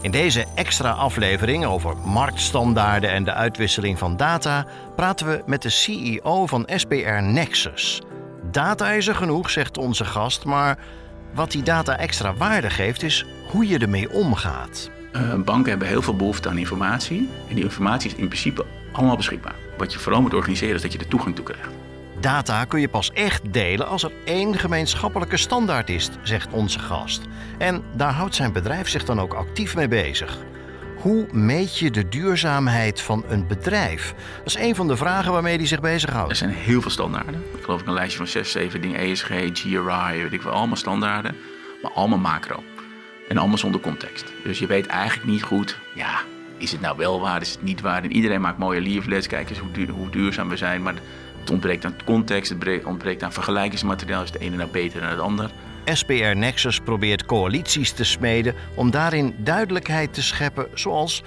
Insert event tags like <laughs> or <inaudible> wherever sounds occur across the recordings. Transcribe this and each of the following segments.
In deze extra aflevering over marktstandaarden en de uitwisseling van data praten we met de CEO van SBR Nexus. Data is er genoeg, zegt onze gast, maar wat die data extra waarde geeft is hoe je ermee omgaat. Uh, banken hebben heel veel behoefte aan informatie en die informatie is in principe allemaal beschikbaar. Wat je vooral moet organiseren is dat je er toegang toe krijgt. Data kun je pas echt delen als er één gemeenschappelijke standaard is, zegt onze gast. En daar houdt zijn bedrijf zich dan ook actief mee bezig. Hoe meet je de duurzaamheid van een bedrijf? Dat is een van de vragen waarmee hij zich bezighoudt. Er zijn heel veel standaarden. Ik geloof ik een lijstje van 6, 7 dingen. ESG, GRI, weet ik wel, allemaal standaarden. Maar allemaal macro. En allemaal zonder context. Dus je weet eigenlijk niet goed, ja, is het nou wel waar, is het niet waar? En iedereen maakt mooie leaflets, kijk eens hoe, hoe duurzaam we zijn. Maar het ontbreekt aan context, het ontbreekt aan vergelijkingsmateriaal. Is het ene nou beter dan het ander? SPR Nexus probeert coalities te smeden om daarin duidelijkheid te scheppen, zoals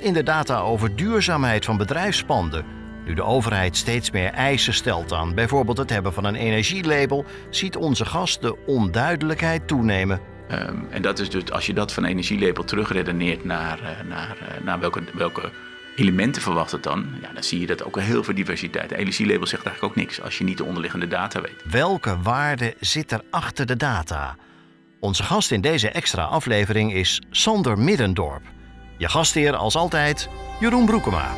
in de data over duurzaamheid van bedrijfspanden. Nu de overheid steeds meer eisen stelt aan bijvoorbeeld het hebben van een energielabel, ziet onze gast de onduidelijkheid toenemen. Um, en dat is dus als je dat van energielabel terugredeneert naar, uh, naar, uh, naar welke, welke elementen verwacht het dan, ja, dan zie je dat ook heel veel diversiteit. De energielabel zegt eigenlijk ook niks als je niet de onderliggende data weet. Welke waarde zit er achter de data? Onze gast in deze extra aflevering is Sander Middendorp. Je gastheer als altijd, Jeroen Broekema.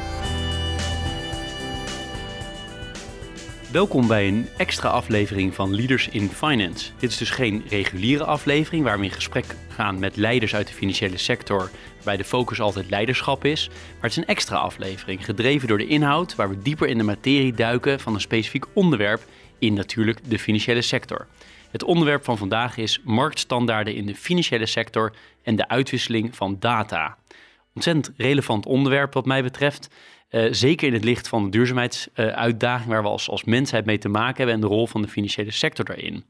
Welkom bij een extra aflevering van Leaders in Finance. Dit is dus geen reguliere aflevering waar we in gesprek gaan met leiders uit de financiële sector, waarbij de focus altijd leiderschap is. Maar het is een extra aflevering, gedreven door de inhoud, waar we dieper in de materie duiken van een specifiek onderwerp in natuurlijk de financiële sector. Het onderwerp van vandaag is marktstandaarden in de financiële sector en de uitwisseling van data. Ontzettend relevant onderwerp wat mij betreft. Uh, zeker in het licht van de duurzaamheidsuitdaging waar we als, als mensheid mee te maken hebben en de rol van de financiële sector daarin.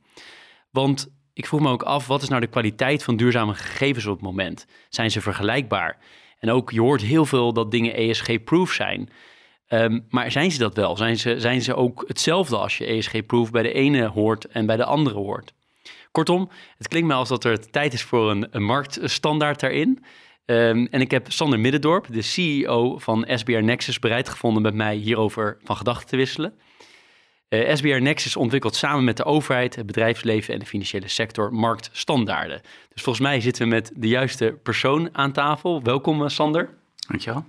Want ik vroeg me ook af, wat is nou de kwaliteit van duurzame gegevens op het moment? Zijn ze vergelijkbaar? En ook, je hoort heel veel dat dingen ESG-proof zijn. Um, maar zijn ze dat wel? Zijn ze, zijn ze ook hetzelfde als je ESG-proof bij de ene hoort en bij de andere hoort? Kortom, het klinkt me als dat er tijd is voor een, een marktstandaard daarin. Um, en ik heb Sander Middendorp, de CEO van SBR Nexus, bereid gevonden met mij hierover van gedachten te wisselen. Uh, eh, SBR Nexus ontwikkelt samen met de overheid, het bedrijfsleven en de financiële sector marktstandaarden. Dus volgens mij zitten we met de juiste persoon aan tafel. Welkom uh, Sander. Dankjewel.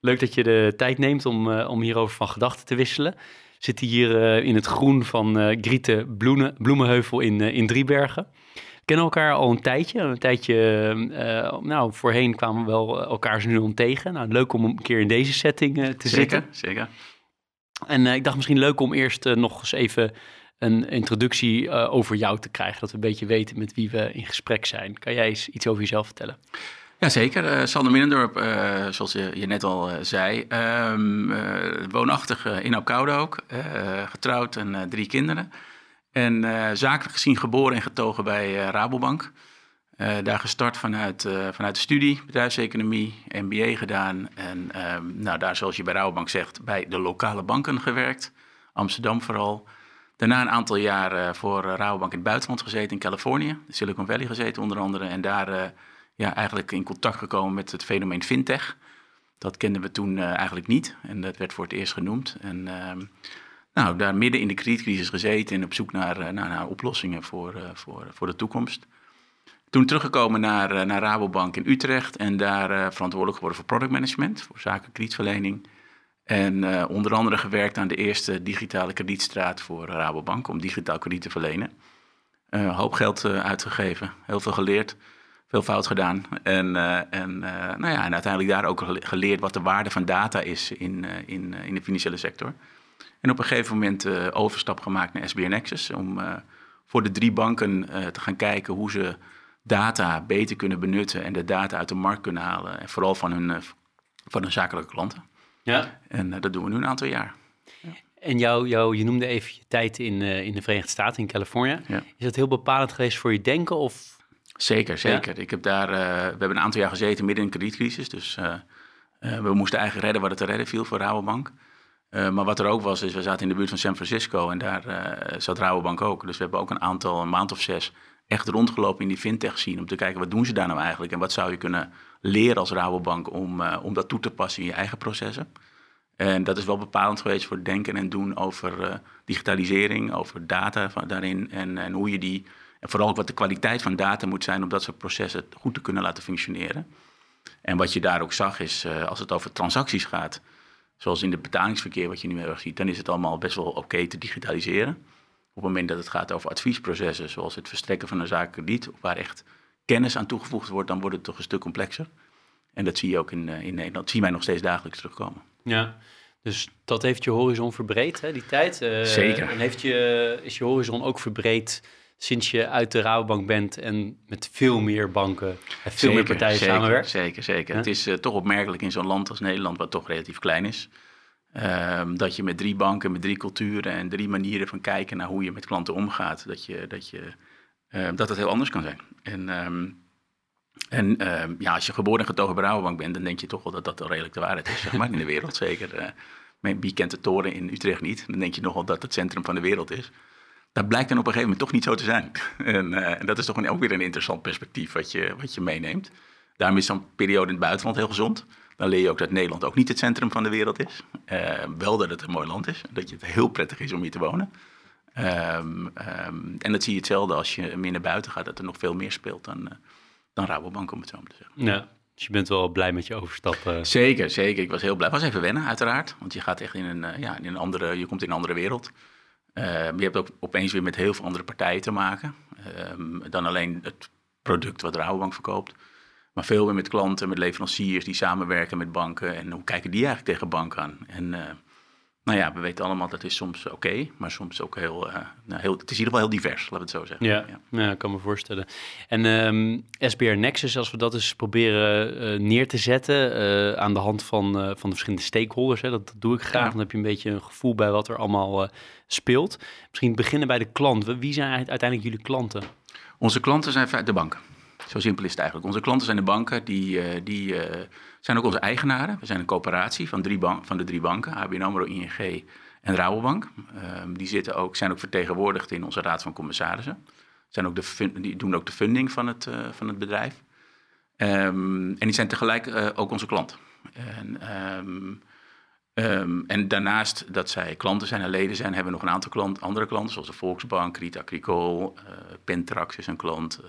Leuk dat je de tijd neemt om, uh, om hierover van gedachten te wisselen. We zitten hier in het groen van Griete Bloemen, Bloemenheuvel in, in Driebergen kennen elkaar al een tijdje. Een tijdje, uh, nou, voorheen kwamen we wel elkaar nu om tegen. Nou, leuk om een keer in deze setting uh, te zeker, zitten. Zeker, En uh, ik dacht misschien leuk om eerst nog eens even een introductie over jou te krijgen. Dat we een beetje weten met wie we in gesprek zijn. Kan jij eens iets over jezelf vertellen? Jazeker, Sander Minnendorp, zoals je, je, net al zei. Um, woonachtig in Apkoude ook. getrouwd en drie kinderen. En uh, zakelijk gezien geboren en getogen bij uh, Rabobank. Uh, daar gestart vanuit, vanuit de studie, bedrijfseconomie, MBA gedaan. En ehm, nou, daar, zoals je bij Rabobank zegt, bij de lokale banken gewerkt. Amsterdam vooral. Daarna een aantal jaar voor Rabobank in het buitenland gezeten, in Californië. Silicon Valley gezeten onder andere. En daar ja, eigenlijk in contact gekomen met het fenomeen fintech. Dat kenden we toen eigenlijk niet. En dat werd voor het eerst genoemd. En ehm, nou, daar midden in de kredietcrisis gezeten en op zoek naar, eh, naar, naar oplossingen voor, eh, voor, voor de toekomst. Toen teruggekomen naar, eh, naar Rabobank in Utrecht en daar verantwoordelijk geworden voor product management, voor zaken kredietverlening. En onder andere gewerkt aan de eerste digitale kredietstraat voor Rabobank om digitaal krediet te verlenen. Een hoop geld uitgegeven, heel veel geleerd, veel fout gedaan. En, en, nou ja, en uiteindelijk daar ook geleerd wat de waarde van data is in, in, in de financiële sector. En op een gegeven moment uh, overstap gemaakt naar SBN Nexus om uh, voor de drie banken uh, te gaan kijken hoe ze data beter kunnen benutten en de data uit de markt kunnen halen. En vooral van hun, van hun zakelijke klanten. Ja. En dat doen we nu een aantal jaar. En jou, jou, je noemde even je tijd in, in de Verenigde Staten, in Californië. Ja. Is dat heel bepalend geweest voor je denken? Of? Zeker, zeker. Ik heb daar, we hebben een aantal jaar gezeten midden in een kredietcrisis. Dus we moesten eigenlijk redden wat er te redden viel voor Rabobank. Uh, maar wat er ook was, is we zaten in de buurt van San Francisco en daar uh, zat Rabobank ook. Dus we hebben ook een aantal, een maand of zes, echt rondgelopen in die fintech scene. Om te kijken, wat doen ze daar nou eigenlijk? En wat zou je kunnen leren als Rabobank om, uh, om dat toe te passen in je eigen processen? En dat is wel bepalend geweest voor denken en doen over digitalisering, over data van, daarin. En, en hoe je die, en vooral ook wat de kwaliteit van data moet zijn om dat soort processen goed te kunnen laten functioneren. En wat je daar ook zag is, als het over transacties gaat zoals in het betalingsverkeer wat je nu heel erg ziet, dan is het allemaal best wel oké te digitaliseren. Op het moment dat het gaat over adviesprocessen, zoals het verstrekken van een zaak krediet, waar echt kennis aan toegevoegd wordt, dan wordt het toch een stuk complexer. En dat zie je ook in, in Nederland, dat zien wij nog steeds dagelijks terugkomen. Ja, dus dat heeft je horizon verbreed, hè, die tijd. Uh, Zeker. En heeft je, is je horizon ook verbreed sinds je uit de Rabobank bent en met veel meer banken en veel zeker, meer partijen zeker, samenwerkt? Zeker, zeker. Het is uh, toch opmerkelijk in zo'n land als Nederland, wat toch relatief klein is, uh, dat je met drie banken, met drie culturen en drie manieren van kijken naar hoe je met klanten omgaat, dat, je, dat, je, uh, dat het heel anders kan zijn. En, um, en ja, als je geboren en getogen bij Rabobank bent, dan denk je toch wel dat dat redelijk de waarheid is, <laughs> zeg maar, in de wereld. Zeker. wie kent de toren in Utrecht niet? Dan denk je nog wel dat het centrum van de wereld is dat blijkt dan op een gegeven moment toch niet zo te zijn. <laughs> En, uh, en dat is toch een, ook weer een interessant perspectief wat je, wat je meeneemt. Daarom is zo'n periode in het buitenland heel gezond. Dan leer je ook dat Nederland ook niet het centrum van de wereld is. Uh, wel dat het een mooi land is. Dat het heel prettig is om hier te wonen. Um, um, en dat zie je hetzelfde als je meer naar buiten gaat. Dat er nog veel meer speelt dan, uh, dan Rabobank, om het zo maar te zeggen. Ja. Dus je bent wel blij met je overstap. Uh... Zeker, zeker. Ik was heel blij. Het was even wennen, uiteraard. Want je gaat echt in een, ja, in een andere, je komt in een andere wereld. Uh, je hebt ook opeens weer met heel veel andere partijen te maken. Uh, dan alleen het product wat Rabobank verkoopt. Maar veel meer met klanten, met leveranciers die samenwerken met banken. En hoe kijken die eigenlijk tegen banken aan? En uh, nou ja, we weten allemaal dat is soms oké, okay, maar soms ook heel, nou heel... Het is in ieder geval heel divers, laten we het zo zeggen. Ja, ja. ja ik kan me voorstellen. En um, SBR Nexus, als we dat eens proberen neer te zetten aan de hand van, van de verschillende stakeholders. Hè, dat, dat, doe ik graag, ja. dan heb je een beetje een gevoel bij wat er allemaal speelt. Misschien beginnen bij de klant. Wie zijn uiteindelijk jullie klanten? Onze klanten zijn de banken. Zo simpel is het eigenlijk. Onze klanten zijn de banken, die, uh, die uh, zijn ook onze eigenaren. We zijn een coöperatie van, drie van de drie banken, ABN AMRO, ING en Rabobank. Uh, die zitten ook, zijn ook vertegenwoordigd in onze raad van commissarissen. Zijn ook de, die doen ook de funding van het, eh, van het bedrijf. Um, en die zijn tegelijk ook onze klant. En, um, Um, en daarnaast dat zij klanten zijn en leden zijn, hebben we nog een aantal klant, andere klanten, zoals de Volksbank, Rita Agricole, uh, Pentrax is een klant,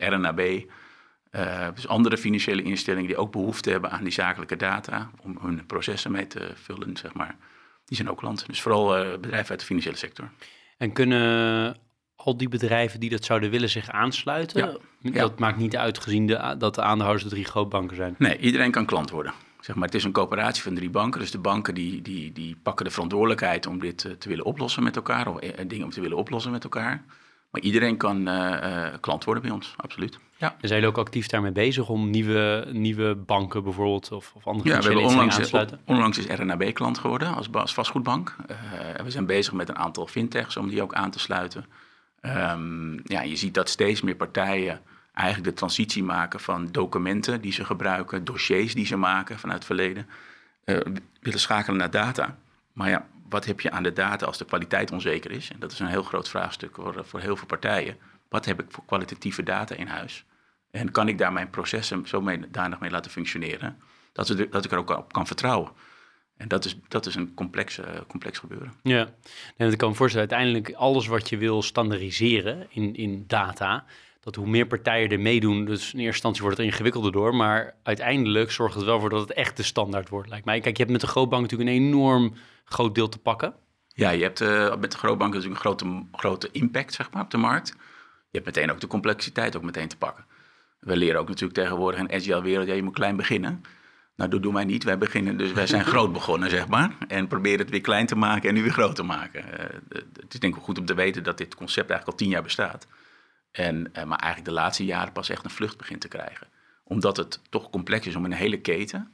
uh, RNAB. Uh, dus andere financiële instellingen die ook behoefte hebben aan die zakelijke data om hun processen mee te vullen, zeg maar. Die zijn ook klanten. Dus vooral bedrijven uit de financiële sector. En kunnen al die bedrijven die dat zouden willen zich aansluiten? Ja. Dat ja. maakt niet uit gezien de, dat de aandeelhouders de drie grootbanken zijn? Nee, iedereen kan klant worden. Zeg maar, het is een coöperatie van drie banken. Dus de banken die, die, die pakken de verantwoordelijkheid om dit uh, te willen oplossen met elkaar. Of uh, dingen om te willen oplossen met elkaar. Maar iedereen kan uh, klant worden bij ons, absoluut. Ja. En zijn jullie ook actief daarmee bezig om nieuwe, nieuwe banken bijvoorbeeld of, of andere ja, we hebben onlangs, aan te sluiten? onlangs is RNAB klant geworden als, als vastgoedbank. we zijn bezig met een aantal fintechs om die ook aan te sluiten. Um, ja, je ziet dat steeds meer partijen eigenlijk de transitie maken van documenten die ze gebruiken, dossiers die ze maken vanuit het verleden, uh, willen schakelen naar data. Maar ja, wat heb je aan de data als de kwaliteit onzeker is? En dat is een heel groot vraagstuk voor, voor heel veel partijen. Wat heb ik voor kwalitatieve data in huis? En kan ik daar mijn processen zo mee, danig mee laten functioneren, dat, het, dat ik er ook op kan vertrouwen? En dat is, dat is een complex, uh, complex gebeuren. Ja, en ik kan me voorstellen, uiteindelijk alles wat je wil standaardiseren in, in data, dat hoe meer partijen er meedoen, dus in eerste instantie wordt het ingewikkelder door, maar uiteindelijk zorgt het wel voor dat het echt de standaard wordt, lijkt mij. Kijk, je hebt met de grootbank natuurlijk een enorm groot deel te pakken. Ja, je hebt uh, met de grootbank natuurlijk een grote, grote impact zeg maar, op de markt. Je hebt meteen ook de complexiteit ook meteen te pakken. We leren ook natuurlijk tegenwoordig in agile wereld, ja, je moet klein beginnen. Nou, dat doen wij niet. Wij beginnen, dus wij zijn <laughs> groot begonnen, zeg maar. En proberen het weer klein te maken en nu weer groot te maken. Uh, het is denk ik wel goed om te weten dat dit concept eigenlijk al tien jaar bestaat. En, eh, maar eigenlijk de laatste jaren pas echt een vlucht begint te krijgen. Omdat het toch complex is om in een hele keten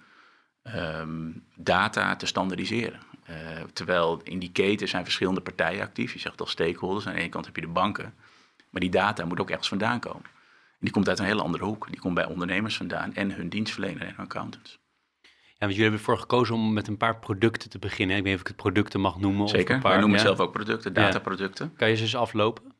ehm, data te standaardiseren. Uh, terwijl in die keten zijn verschillende partijen actief. Je zegt al stakeholders. Aan de ene kant heb je de banken. Maar die data moet ook ergens vandaan komen. En die komt uit een hele andere hoek. Die komt bij ondernemers vandaan en hun dienstverlener en accountants. Ja, want jullie hebben ervoor gekozen om met een paar producten te beginnen. Ik weet niet of ik het producten mag noemen. Zeker, of een paar, wij noemen ja. zelf ook producten, dataproducten. Kan je ze eens aflopen?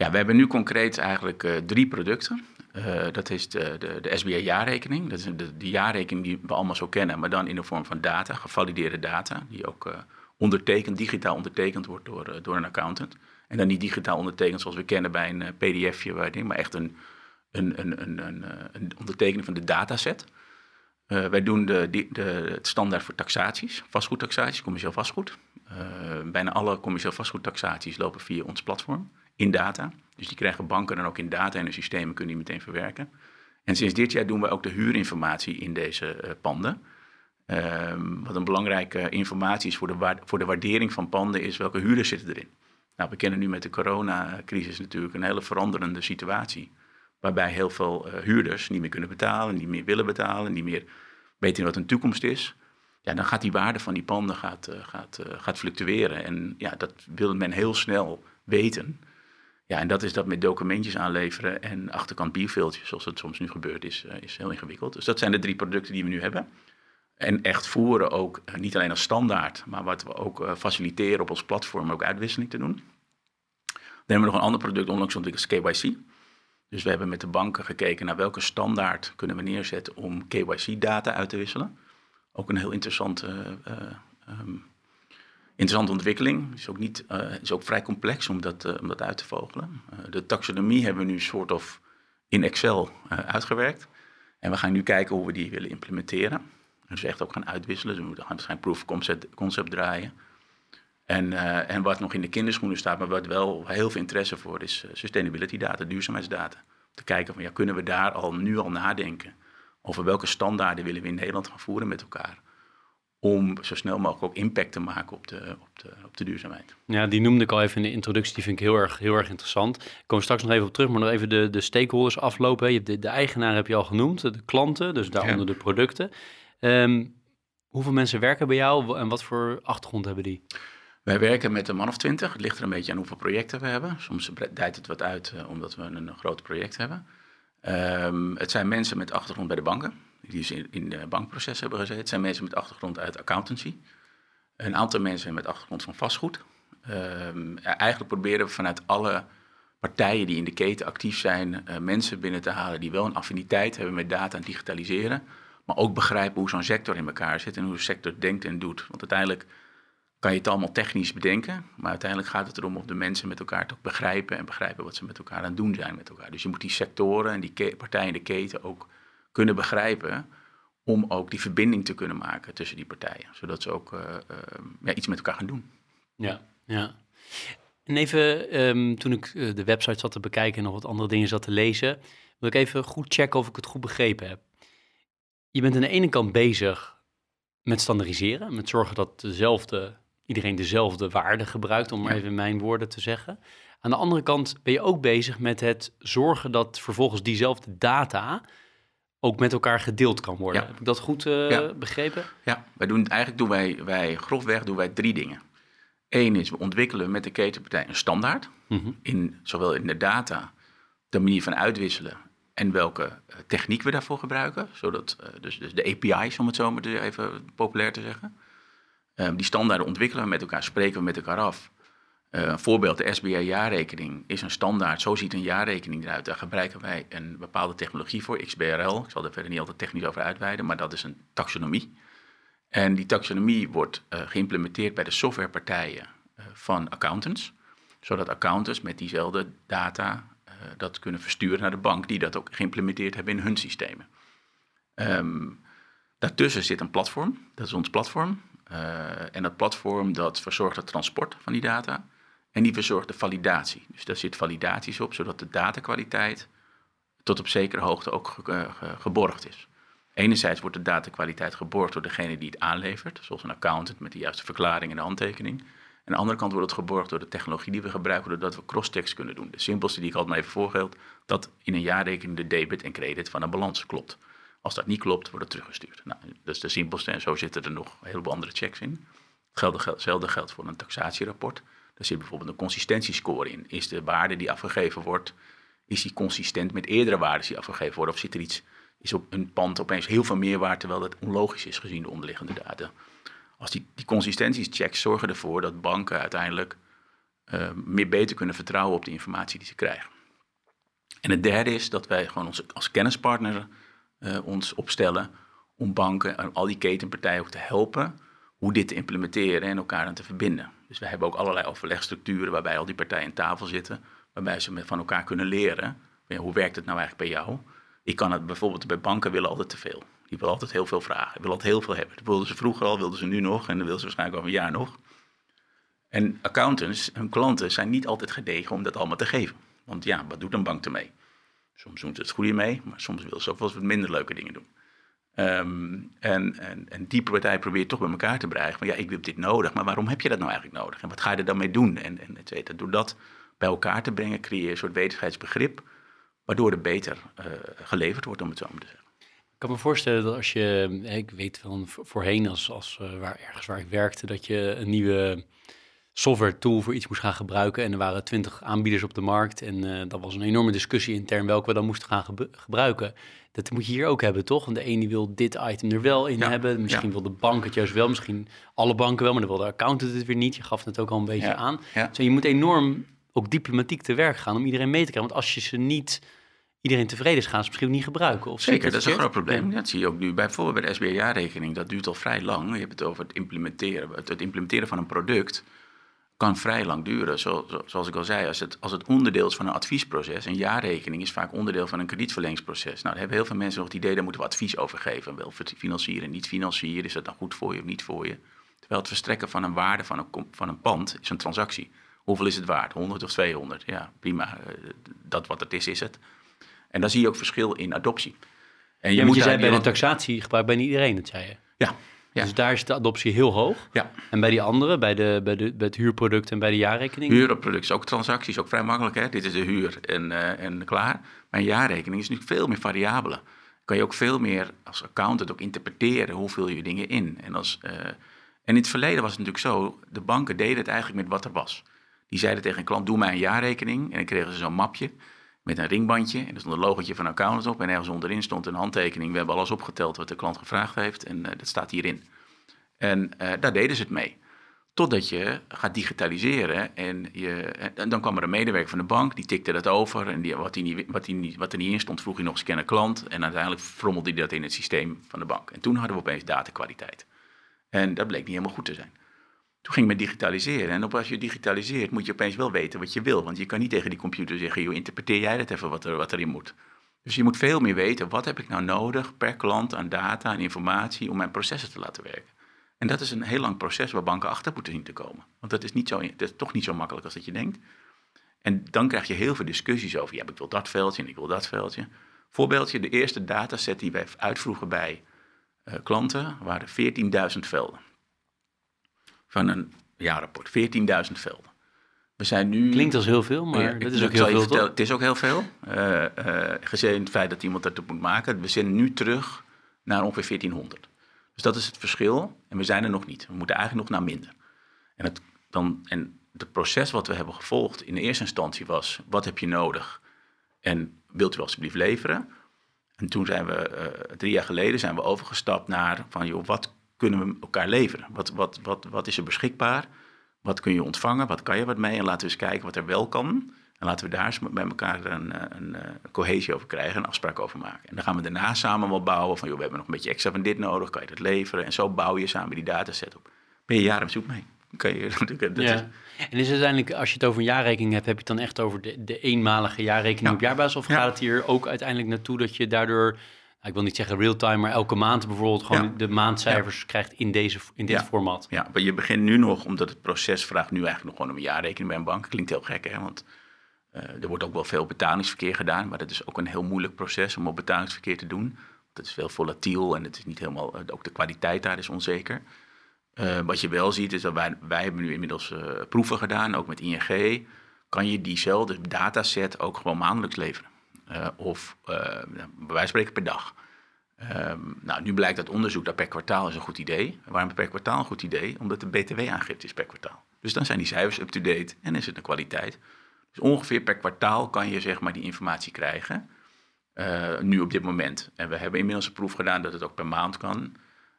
Ja, we hebben nu concreet eigenlijk uh, drie producten. Uh, dat is de, de, de SBA-jaarrekening. Dat is de, jaarrekening die we allemaal zo kennen, maar dan in de vorm van data, gevalideerde data, die ook uh, ondertekend, digitaal ondertekend wordt door, door een accountant. En dan niet digitaal ondertekend zoals we kennen bij een pdfje, maar echt een, een, een, een, een, een ondertekening van de dataset. Uh, wij doen de, de, het standaard voor taxaties, vastgoedtaxaties, commercieel vastgoed. Bijna alle commercieel vastgoedtaxaties lopen via ons platform in data. Dus die krijgen banken dan ook in data en hun systemen kunnen die meteen verwerken. En sinds dit jaar doen we ook de huurinformatie in deze uh, panden. Ehm, wat een belangrijke informatie is voor de, voor de waardering van panden is welke huurders zitten erin. Nou, we kennen nu met de coronacrisis natuurlijk een hele veranderende situatie. Waarbij heel veel uh, huurders niet meer kunnen betalen, niet meer willen betalen, niet meer weten wat hun toekomst is. Ja, dan gaat die waarde van die panden gaat, gaat, gaat fluctueren. En ja, dat wil men heel snel weten. Ja, en dat is dat met documentjes aanleveren en achterkant bierveeltjes, zoals het soms nu gebeurt, is, is heel ingewikkeld. Dus dat zijn de drie producten die we nu hebben. En echt voeren ook, niet alleen als standaard, maar wat we ook faciliteren op ons platform, ook uitwisseling te doen. Dan hebben we nog een ander product onlangs ontwikkeld, KYC. Dus we hebben met de banken gekeken naar welke standaard kunnen we neerzetten om KYC-data uit te wisselen. Ook een heel interessante, uh, um, interessante ontwikkeling. Is ook, niet, uh, is ook vrij complex om dat, uh, om dat uit te vogelen. de taxonomie hebben we nu soort of in Excel uitgewerkt. En we gaan nu kijken hoe we die willen implementeren. Dus echt ook gaan uitwisselen. Dus we gaan waarschijnlijk proof of concept, concept draaien. En, en wat nog in de kinderschoenen staat, maar wat wel heel veel interesse voor is, sustainability data, duurzaamheidsdata. Te kijken van ja, kunnen we daar al nu al nadenken over welke standaarden willen we in Nederland gaan voeren met elkaar. Om zo snel mogelijk ook impact te maken op de, op de, op de duurzaamheid. Ja, die noemde ik al even in de introductie, die vind ik heel erg, heel erg interessant. Ik kom straks nog even op terug, maar nog even de, de stakeholders aflopen. Je hebt de, de eigenaar heb je al genoemd, de klanten, dus daaronder ja. de producten. Um, hoeveel mensen werken bij jou en wat voor achtergrond hebben die? Wij werken met een man of twintig. Het ligt er een beetje aan hoeveel projecten we hebben. Soms dijt het wat uit uh, omdat we een, een groot project hebben. Um, het zijn mensen met achtergrond bij de banken, die ze in, de bankproces hebben gezeten. Zijn mensen met achtergrond uit accountancy. Een aantal mensen met achtergrond van vastgoed. Um, eigenlijk proberen we vanuit alle partijen die in de keten actief zijn, uh, mensen binnen te halen die wel een affiniteit hebben met data en digitaliseren. Maar ook begrijpen hoe zo'n sector in elkaar zit en hoe de sector denkt en doet. Want uiteindelijk kan je het allemaal technisch bedenken, maar uiteindelijk gaat het erom of de mensen met elkaar ook begrijpen en begrijpen wat ze met elkaar aan het doen zijn met elkaar. Dus je moet die sectoren en die partijen in de keten ook kunnen begrijpen om ook die verbinding te kunnen maken tussen die partijen, zodat ze ook uh, uh, ja, iets met elkaar gaan doen. Ja, ja. En even, um, toen ik uh, de website zat te bekijken en nog wat andere dingen zat te lezen, wil ik even goed checken of ik het goed begrepen heb. Je bent aan de ene kant bezig met standaardiseren, met zorgen dat dezelfde iedereen dezelfde waarde gebruikt, om maar even mijn woorden te zeggen. Aan de andere kant ben je ook bezig met het zorgen dat vervolgens diezelfde data ook met elkaar gedeeld kan worden. Ja. Heb ik dat goed uh, Ja. begrepen? Ja, wij doen, eigenlijk doen wij, wij grofweg doen wij drie dingen. Eén is, we ontwikkelen met de ketenpartij een standaard. Mhm. In, zowel in de data, de manier van uitwisselen en welke eh, techniek we daarvoor gebruiken. Zodat, eh, dus, dus de API's, om het zo maar even populair te zeggen. Ehm, die standaarden ontwikkelen we met elkaar, spreken we met elkaar af. Eh, een voorbeeld, de SBA-jaarrekening is een standaard. Zo ziet een jaarrekening eruit. Daar gebruiken wij een bepaalde technologie voor, XBRL. Ik zal er verder niet altijd technisch over uitweiden, maar dat is een taxonomie. En die taxonomie wordt eh, geïmplementeerd bij de softwarepartijen eh, van accountants. Zodat accountants met diezelfde data dat kunnen versturen naar de bank, die dat ook geïmplementeerd hebben in hun systemen. Ehm, daartussen zit een platform, dat is ons platform. En dat platform dat verzorgt het transport van die data en die verzorgt de validatie. Dus daar zit validaties op, zodat de datakwaliteit tot op zekere hoogte ook eh, ge- geborgd is. Enerzijds wordt de datakwaliteit geborgd door degene die het aanlevert, zoals een accountant met de juiste verklaring en de handtekening. En Aan de andere kant wordt het geborgd door de technologie die we gebruiken, doordat we crosschecks kunnen doen. De simpelste die ik altijd maar even voorgeld, dat in een jaarrekening de debit en credit van een balans klopt. Als dat niet klopt, wordt het teruggestuurd. Nou, dat is de simpelste en zo zitten er nog een heleboel andere checks in. Hetzelfde geldt voor een taxatierapport. Daar zit bijvoorbeeld een consistentiescore in. Is de waarde die afgegeven wordt, is die consistent met eerdere waarden die afgegeven worden? Of zit er iets, is op een pand opeens heel veel meer waard, terwijl dat onlogisch is gezien de onderliggende data? Als die, die zorgen ervoor dat banken uiteindelijk uh, meer beter kunnen vertrouwen op de informatie die ze krijgen. En het derde is dat wij gewoon ons, als kennispartner uh, ons opstellen om banken en al die ketenpartijen ook te helpen hoe dit te implementeren en elkaar aan te verbinden. Dus we hebben ook allerlei overlegstructuren waarbij al die partijen aan tafel zitten, waarbij ze van elkaar kunnen leren. Hoe werkt het nou eigenlijk bij jou? Ik kan het bijvoorbeeld bij banken willen altijd te veel. Die willen altijd heel veel vragen, die willen altijd heel veel hebben. Dat wilden ze vroeger al, wilden ze nu nog en dan willen ze waarschijnlijk over een jaar nog. En accountants, hun klanten, zijn niet altijd gedegen om dat allemaal te geven. Want ja, wat doet een bank ermee? Soms doen ze het goede mee, maar soms willen ze ook wel eens wat minder leuke dingen doen. Um, en, en, en, die partij probeert toch bij elkaar te bereiken. Maar ja, ik heb dit nodig, maar waarom heb je dat nou eigenlijk nodig? En wat ga je er dan mee doen? En, en et. Door dat bij elkaar te brengen, creëer je een soort wetigheidsbegrip, waardoor er beter uh, geleverd wordt, om het zo maar te zeggen. Ik kan me voorstellen dat als je, ik weet van voorheen, als, als uh, waar, ergens waar ik werkte, dat je een nieuwe software tool voor iets moest gaan gebruiken. En er waren twintig aanbieders op de markt. En uh, dat was een enorme discussie intern welke we dan moesten gaan gebruiken. Dat moet je hier ook hebben, toch? Want de ene wil dit item er wel in hebben. Misschien wil de bank het juist wel. Misschien alle banken wel, maar dan wil de accountant het weer niet. Je gaf het ook al een beetje aan. Dus je moet enorm ook diplomatiek te werk gaan om iedereen mee te krijgen. Want als je ze niet iedereen tevreden is, gaan ze misschien niet gebruiken. Of Zeker, dat is een groot probleem. Dat zie je ook nu. Bijvoorbeeld bij de SBA-rekening, dat duurt al vrij lang. Je hebt het over het implementeren, het implementeren van een product kan vrij lang duren. zoals ik al zei, als het, als het onderdeel is van een adviesproces, een jaarrekening is vaak onderdeel van een kredietverleningsproces. Nou, dan hebben heel veel mensen nog het idee, daar moeten we advies over geven. Wel financieren, niet financieren, is dat dan goed voor je of niet voor je? Terwijl het verstrekken van een waarde van een, van een pand is een transactie. Hoeveel is het waard? 100 of 200? Ja, prima. Eh, dat wat het is, is het. En dan zie je ook verschil in adoptie. En je, ja, moet je zei bij de taxatie gebruikt bijna iedereen, dat zei je. Ja, ja. Dus daar is de adoptie heel hoog. Ja. En bij die andere, bij, de, bij, de, bij het huurproduct en bij de jaarrekening? Huurproduct is ook transacties, ook vrij makkelijk. Hè? Dit is de huur en, uh, en klaar. Maar een jaarrekening is nu veel meer variabelen. Kan je ook veel meer als accountant ook interpreteren hoe vul je dingen in. En, als, uh, en in het verleden was het natuurlijk zo, de banken deden het eigenlijk met wat er was. Die zeiden tegen een klant, doe mij een jaarrekening. En dan kregen ze zo'n mapje met een ringbandje. En er stond een logotje van accountant op. En ergens onderin stond een handtekening. We hebben alles opgeteld wat de klant gevraagd heeft. En uh, dat staat hierin. En uh, daar deden ze het mee. Totdat je gaat digitaliseren en, je, en dan kwam er een medewerker van de bank, die tikte dat over en die, wat, die niet, wat, die niet, wat er niet in stond, vroeg hij nog eens kennen klant en uiteindelijk frommelde hij dat in het systeem van de bank. En toen hadden we opeens datakwaliteit. En dat bleek niet helemaal goed te zijn. Toen ging men digitaliseren. En op als je digitaliseert, moet je opeens wel weten wat je wil. Want je kan niet tegen die computer zeggen, joh, interpreteer jij dat even wat, er, wat erin moet. Dus je moet veel meer weten, wat heb ik nou nodig per klant aan data en informatie om mijn processen te laten werken. En dat is een heel lang proces waar banken achter moeten zien te komen. Want dat is, niet zo, dat is toch niet zo makkelijk als dat je denkt. En dan krijg je heel veel discussies over, ja, ik wil dat veldje en ik wil dat veldje. Voorbeeldje, de eerste dataset die wij uitvroegen bij uh, klanten waren 14.000 velden van een jaarrapport. 14.000 velden. We zijn nu... Klinkt als heel veel, maar dat is ook heel veel, vertellen, Het is ook heel veel, uh, uh, gezien het feit dat iemand dat moet maken. We zijn nu terug naar ongeveer 1400. Dus dat is het verschil. En we zijn er nog niet. We moeten eigenlijk nog naar minder. En het, dan, en het proces wat we hebben gevolgd in de eerste instantie was... wat heb je nodig en wilt u alsjeblieft leveren? En toen zijn we, uh, drie jaar geleden, zijn we overgestapt naar van... joh, wat kunnen we elkaar leveren? Wat, wat, wat, wat is er beschikbaar? Wat kun je ontvangen? Wat kan je wat mee? En laten we eens kijken wat er wel kan. En laten we daar eens met elkaar een, een, een, cohesie over krijgen, een afspraak over maken. En dan gaan we daarna samen wel bouwen van, joh, we hebben nog een beetje extra van dit nodig, kan je dat leveren? En zo bouw je samen die dataset op. Ben je jaren op zoek mee? Kan je, <laughs> dat ja. Is... En is het uiteindelijk, als je het over een jaarrekening hebt, heb je het dan echt over de, de eenmalige jaarrekening ja. op jaarbasis? Of gaat het hier ook uiteindelijk naartoe dat je daardoor ik wil niet zeggen real-time, maar elke maand bijvoorbeeld gewoon de maandcijfers krijgt in, deze, in dit format. Ja, maar je begint nu nog, omdat het proces vraagt nu eigenlijk nog gewoon om een jaarrekening bij een bank. Klinkt heel gek, hè? Want uh, er wordt ook wel veel betalingsverkeer gedaan, maar dat is ook een heel moeilijk proces om op betalingsverkeer te doen. Dat is veel volatiel en het is niet helemaal, ook de kwaliteit daar is onzeker. wat je wel ziet is dat wij, wij hebben nu inmiddels proeven gedaan, ook met ING. Kan je diezelfde dataset ook gewoon maandelijks leveren? Of bij wijze van spreken per dag. Ehm, nou, nu blijkt dat onderzoek dat per kwartaal is een goed idee. Waarom per kwartaal een goed idee? Omdat de BTW-aangifte is per kwartaal. Dus dan zijn die cijfers up-to-date en is het een kwaliteit. Dus ongeveer per kwartaal kan je zeg maar die informatie krijgen. Uh, nu op dit moment. En we hebben inmiddels een proef gedaan dat het ook per maand kan.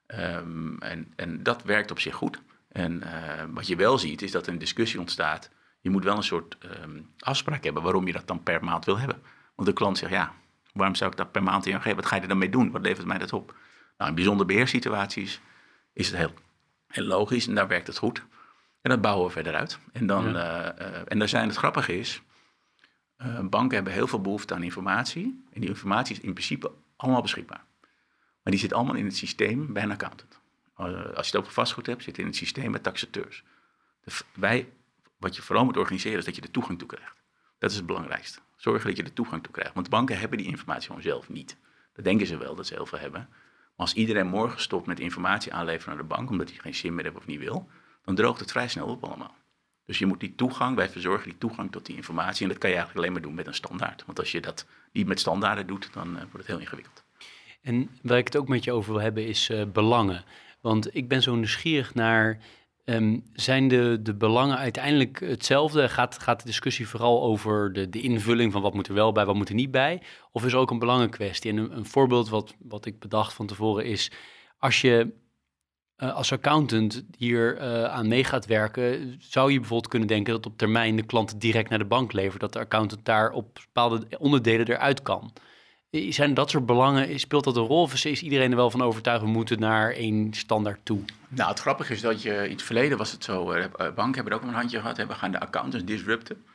Um, en, en dat werkt op zich goed. En wat je wel ziet is dat er een discussie ontstaat. Je moet wel een soort um, afspraak hebben waarom je dat dan per maand wil hebben. Want de klant zegt ja, Waarom zou ik dat per maand geven? Wat ga je er dan mee doen? Wat levert mij dat op? Nou, in bijzondere beheerssituaties is het heel, heel logisch en daar werkt het goed. En dat bouwen we verder uit. En, dan, ja. uh, uh, en daar zijn het grappige is, uh, banken hebben heel veel behoefte aan informatie. En die informatie is in principe allemaal beschikbaar. Maar die zit allemaal in het systeem bij een accountant. als je het over vastgoed hebt, zit het in het systeem bij taxateurs. De, wij, wat je vooral moet organiseren, is dat je er toegang toe krijgt. Dat is het belangrijkste. Zorgen dat je er toegang toe krijgt. Want banken hebben die informatie gewoon zelf niet. Dat denken ze wel dat ze heel veel hebben. Maar als iedereen morgen stopt met informatie aanleveren naar de bank, omdat hij geen zin meer heeft of niet wil, dan droogt het vrij snel op allemaal. Dus je moet die toegang, wij verzorgen die toegang tot die informatie. En dat kan je eigenlijk alleen maar doen met een standaard. Want als je dat niet met standaarden doet, dan uh, wordt het heel ingewikkeld. En waar ik het ook met je over wil hebben, is uh, belangen. Want ik ben zo nieuwsgierig naar Um, zijn de, de belangen uiteindelijk hetzelfde? Gaat, gaat de discussie vooral over de, de invulling van wat moet er wel bij, wat moet er niet bij? Of is er ook een belangenkwestie? En een, een voorbeeld wat, wat ik bedacht van tevoren is, als je uh, als accountant hier uh, aan mee gaat werken, zou je bijvoorbeeld kunnen denken dat op termijn de klant direct naar de bank levert, dat de accountant daar op bepaalde onderdelen eruit kan. Zijn dat soort belangen, speelt dat een rol of is iedereen er wel van overtuigd, we moeten naar één standaard toe? Nou, het grappige is dat je in het verleden was het zo, uh, banken hebben er ook een handje gehad, we gaan de accountants disrupten.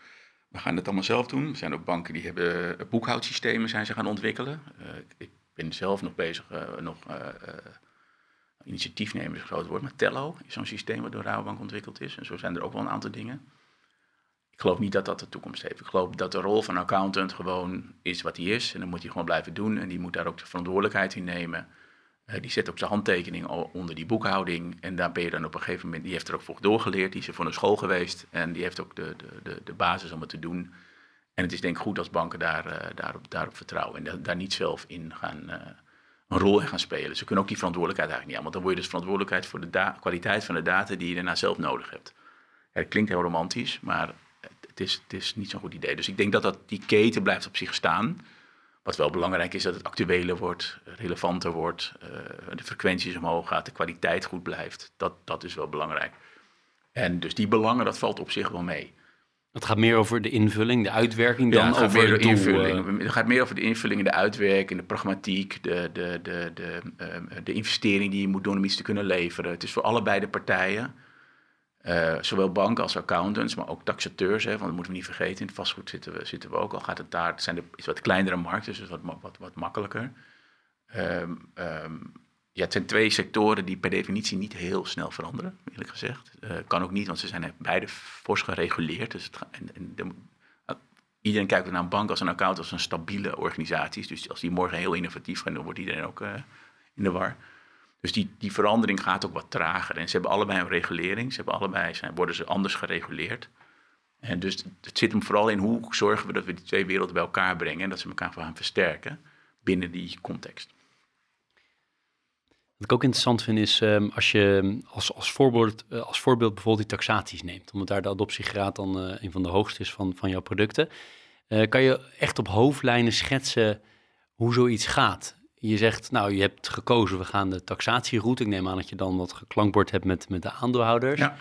We gaan het allemaal zelf doen. Er zijn ook banken die hebben boekhoudsystemen zijn ze gaan ontwikkelen. Uh, ik ben zelf nog bezig, uh, nog initiatiefnemer is een groot woord, maar Tello is zo'n systeem wat door Rabobank ontwikkeld is. En zo zijn er ook wel een aantal dingen. Ik geloof niet dat dat de toekomst heeft. Ik geloof dat de rol van accountant gewoon is wat hij is. En dan moet hij gewoon blijven doen. En die moet daar ook de verantwoordelijkheid in nemen. Uh, die zet ook zijn handtekening onder die boekhouding. En daar ben je dan op een gegeven moment. Die heeft er ook voor doorgeleerd. Die is er voor een school geweest. En die heeft ook de, de, de, de basis om het te doen. En het is denk ik goed als banken daar, uh, daarop, daarop vertrouwen. En da daar niet zelf in gaan. Uh, een rol in gaan spelen. Ze kunnen ook die verantwoordelijkheid eigenlijk niet aan. Want dan word je dus verantwoordelijkheid voor de kwaliteit van de data die je daarna zelf nodig hebt. Ja, het klinkt heel romantisch, maar het is, het is niet zo'n goed idee. Dus ik denk dat, dat die keten blijft op zich staan. Wat wel belangrijk is, dat het actueler wordt, relevanter wordt, uh, de frequenties omhoog gaat, de kwaliteit goed blijft. Dat, dat is wel belangrijk. En dus die belangen, dat valt op zich wel mee. Het gaat meer over de invulling, de uitwerking dan ja, over de invulling. Uh... Het gaat meer over de invulling, de uitwerking, de pragmatiek, de, de, de, de, uh, de investering die je moet doen om iets te kunnen leveren. Het is voor allebei de partijen uh, zowel banken als accountants, maar ook taxateurs, hè, want dat moeten we niet vergeten. In het vastgoed zitten we, zitten we ook al. Gaat het daar, zijn iets wat kleinere markten, dus wat, wat, wat makkelijker. Um, um, ja, het zijn twee sectoren die per definitie niet heel snel veranderen, eerlijk gezegd. Uh, kan ook niet, want ze zijn beide fors gereguleerd. Dus het, en, uh, iedereen kijkt naar een bank als een account als een stabiele organisatie. Dus als die morgen heel innovatief gaan, dan wordt iedereen ook in de war. Dus die, die verandering gaat ook wat trager. En ze hebben allebei een regulering. Ze hebben allebei, zijn, worden ze anders gereguleerd. En dus het zit hem vooral in hoe zorgen we dat we die twee werelden bij elkaar brengen. En dat ze elkaar gaan versterken binnen die context. Wat ik ook interessant vind is um, als je als, als, voorbeeld, uh, als voorbeeld bijvoorbeeld die taxaties neemt. Omdat daar de adoptiegraad dan uh, een van de hoogste is van, van jouw producten. Uh, kan je echt op hoofdlijnen schetsen hoe zoiets gaat? Je zegt, nou, je hebt gekozen, we gaan de taxatieroute. Ik neem aan dat je dan wat geklankbord hebt met, met de aandeelhouders. Ja.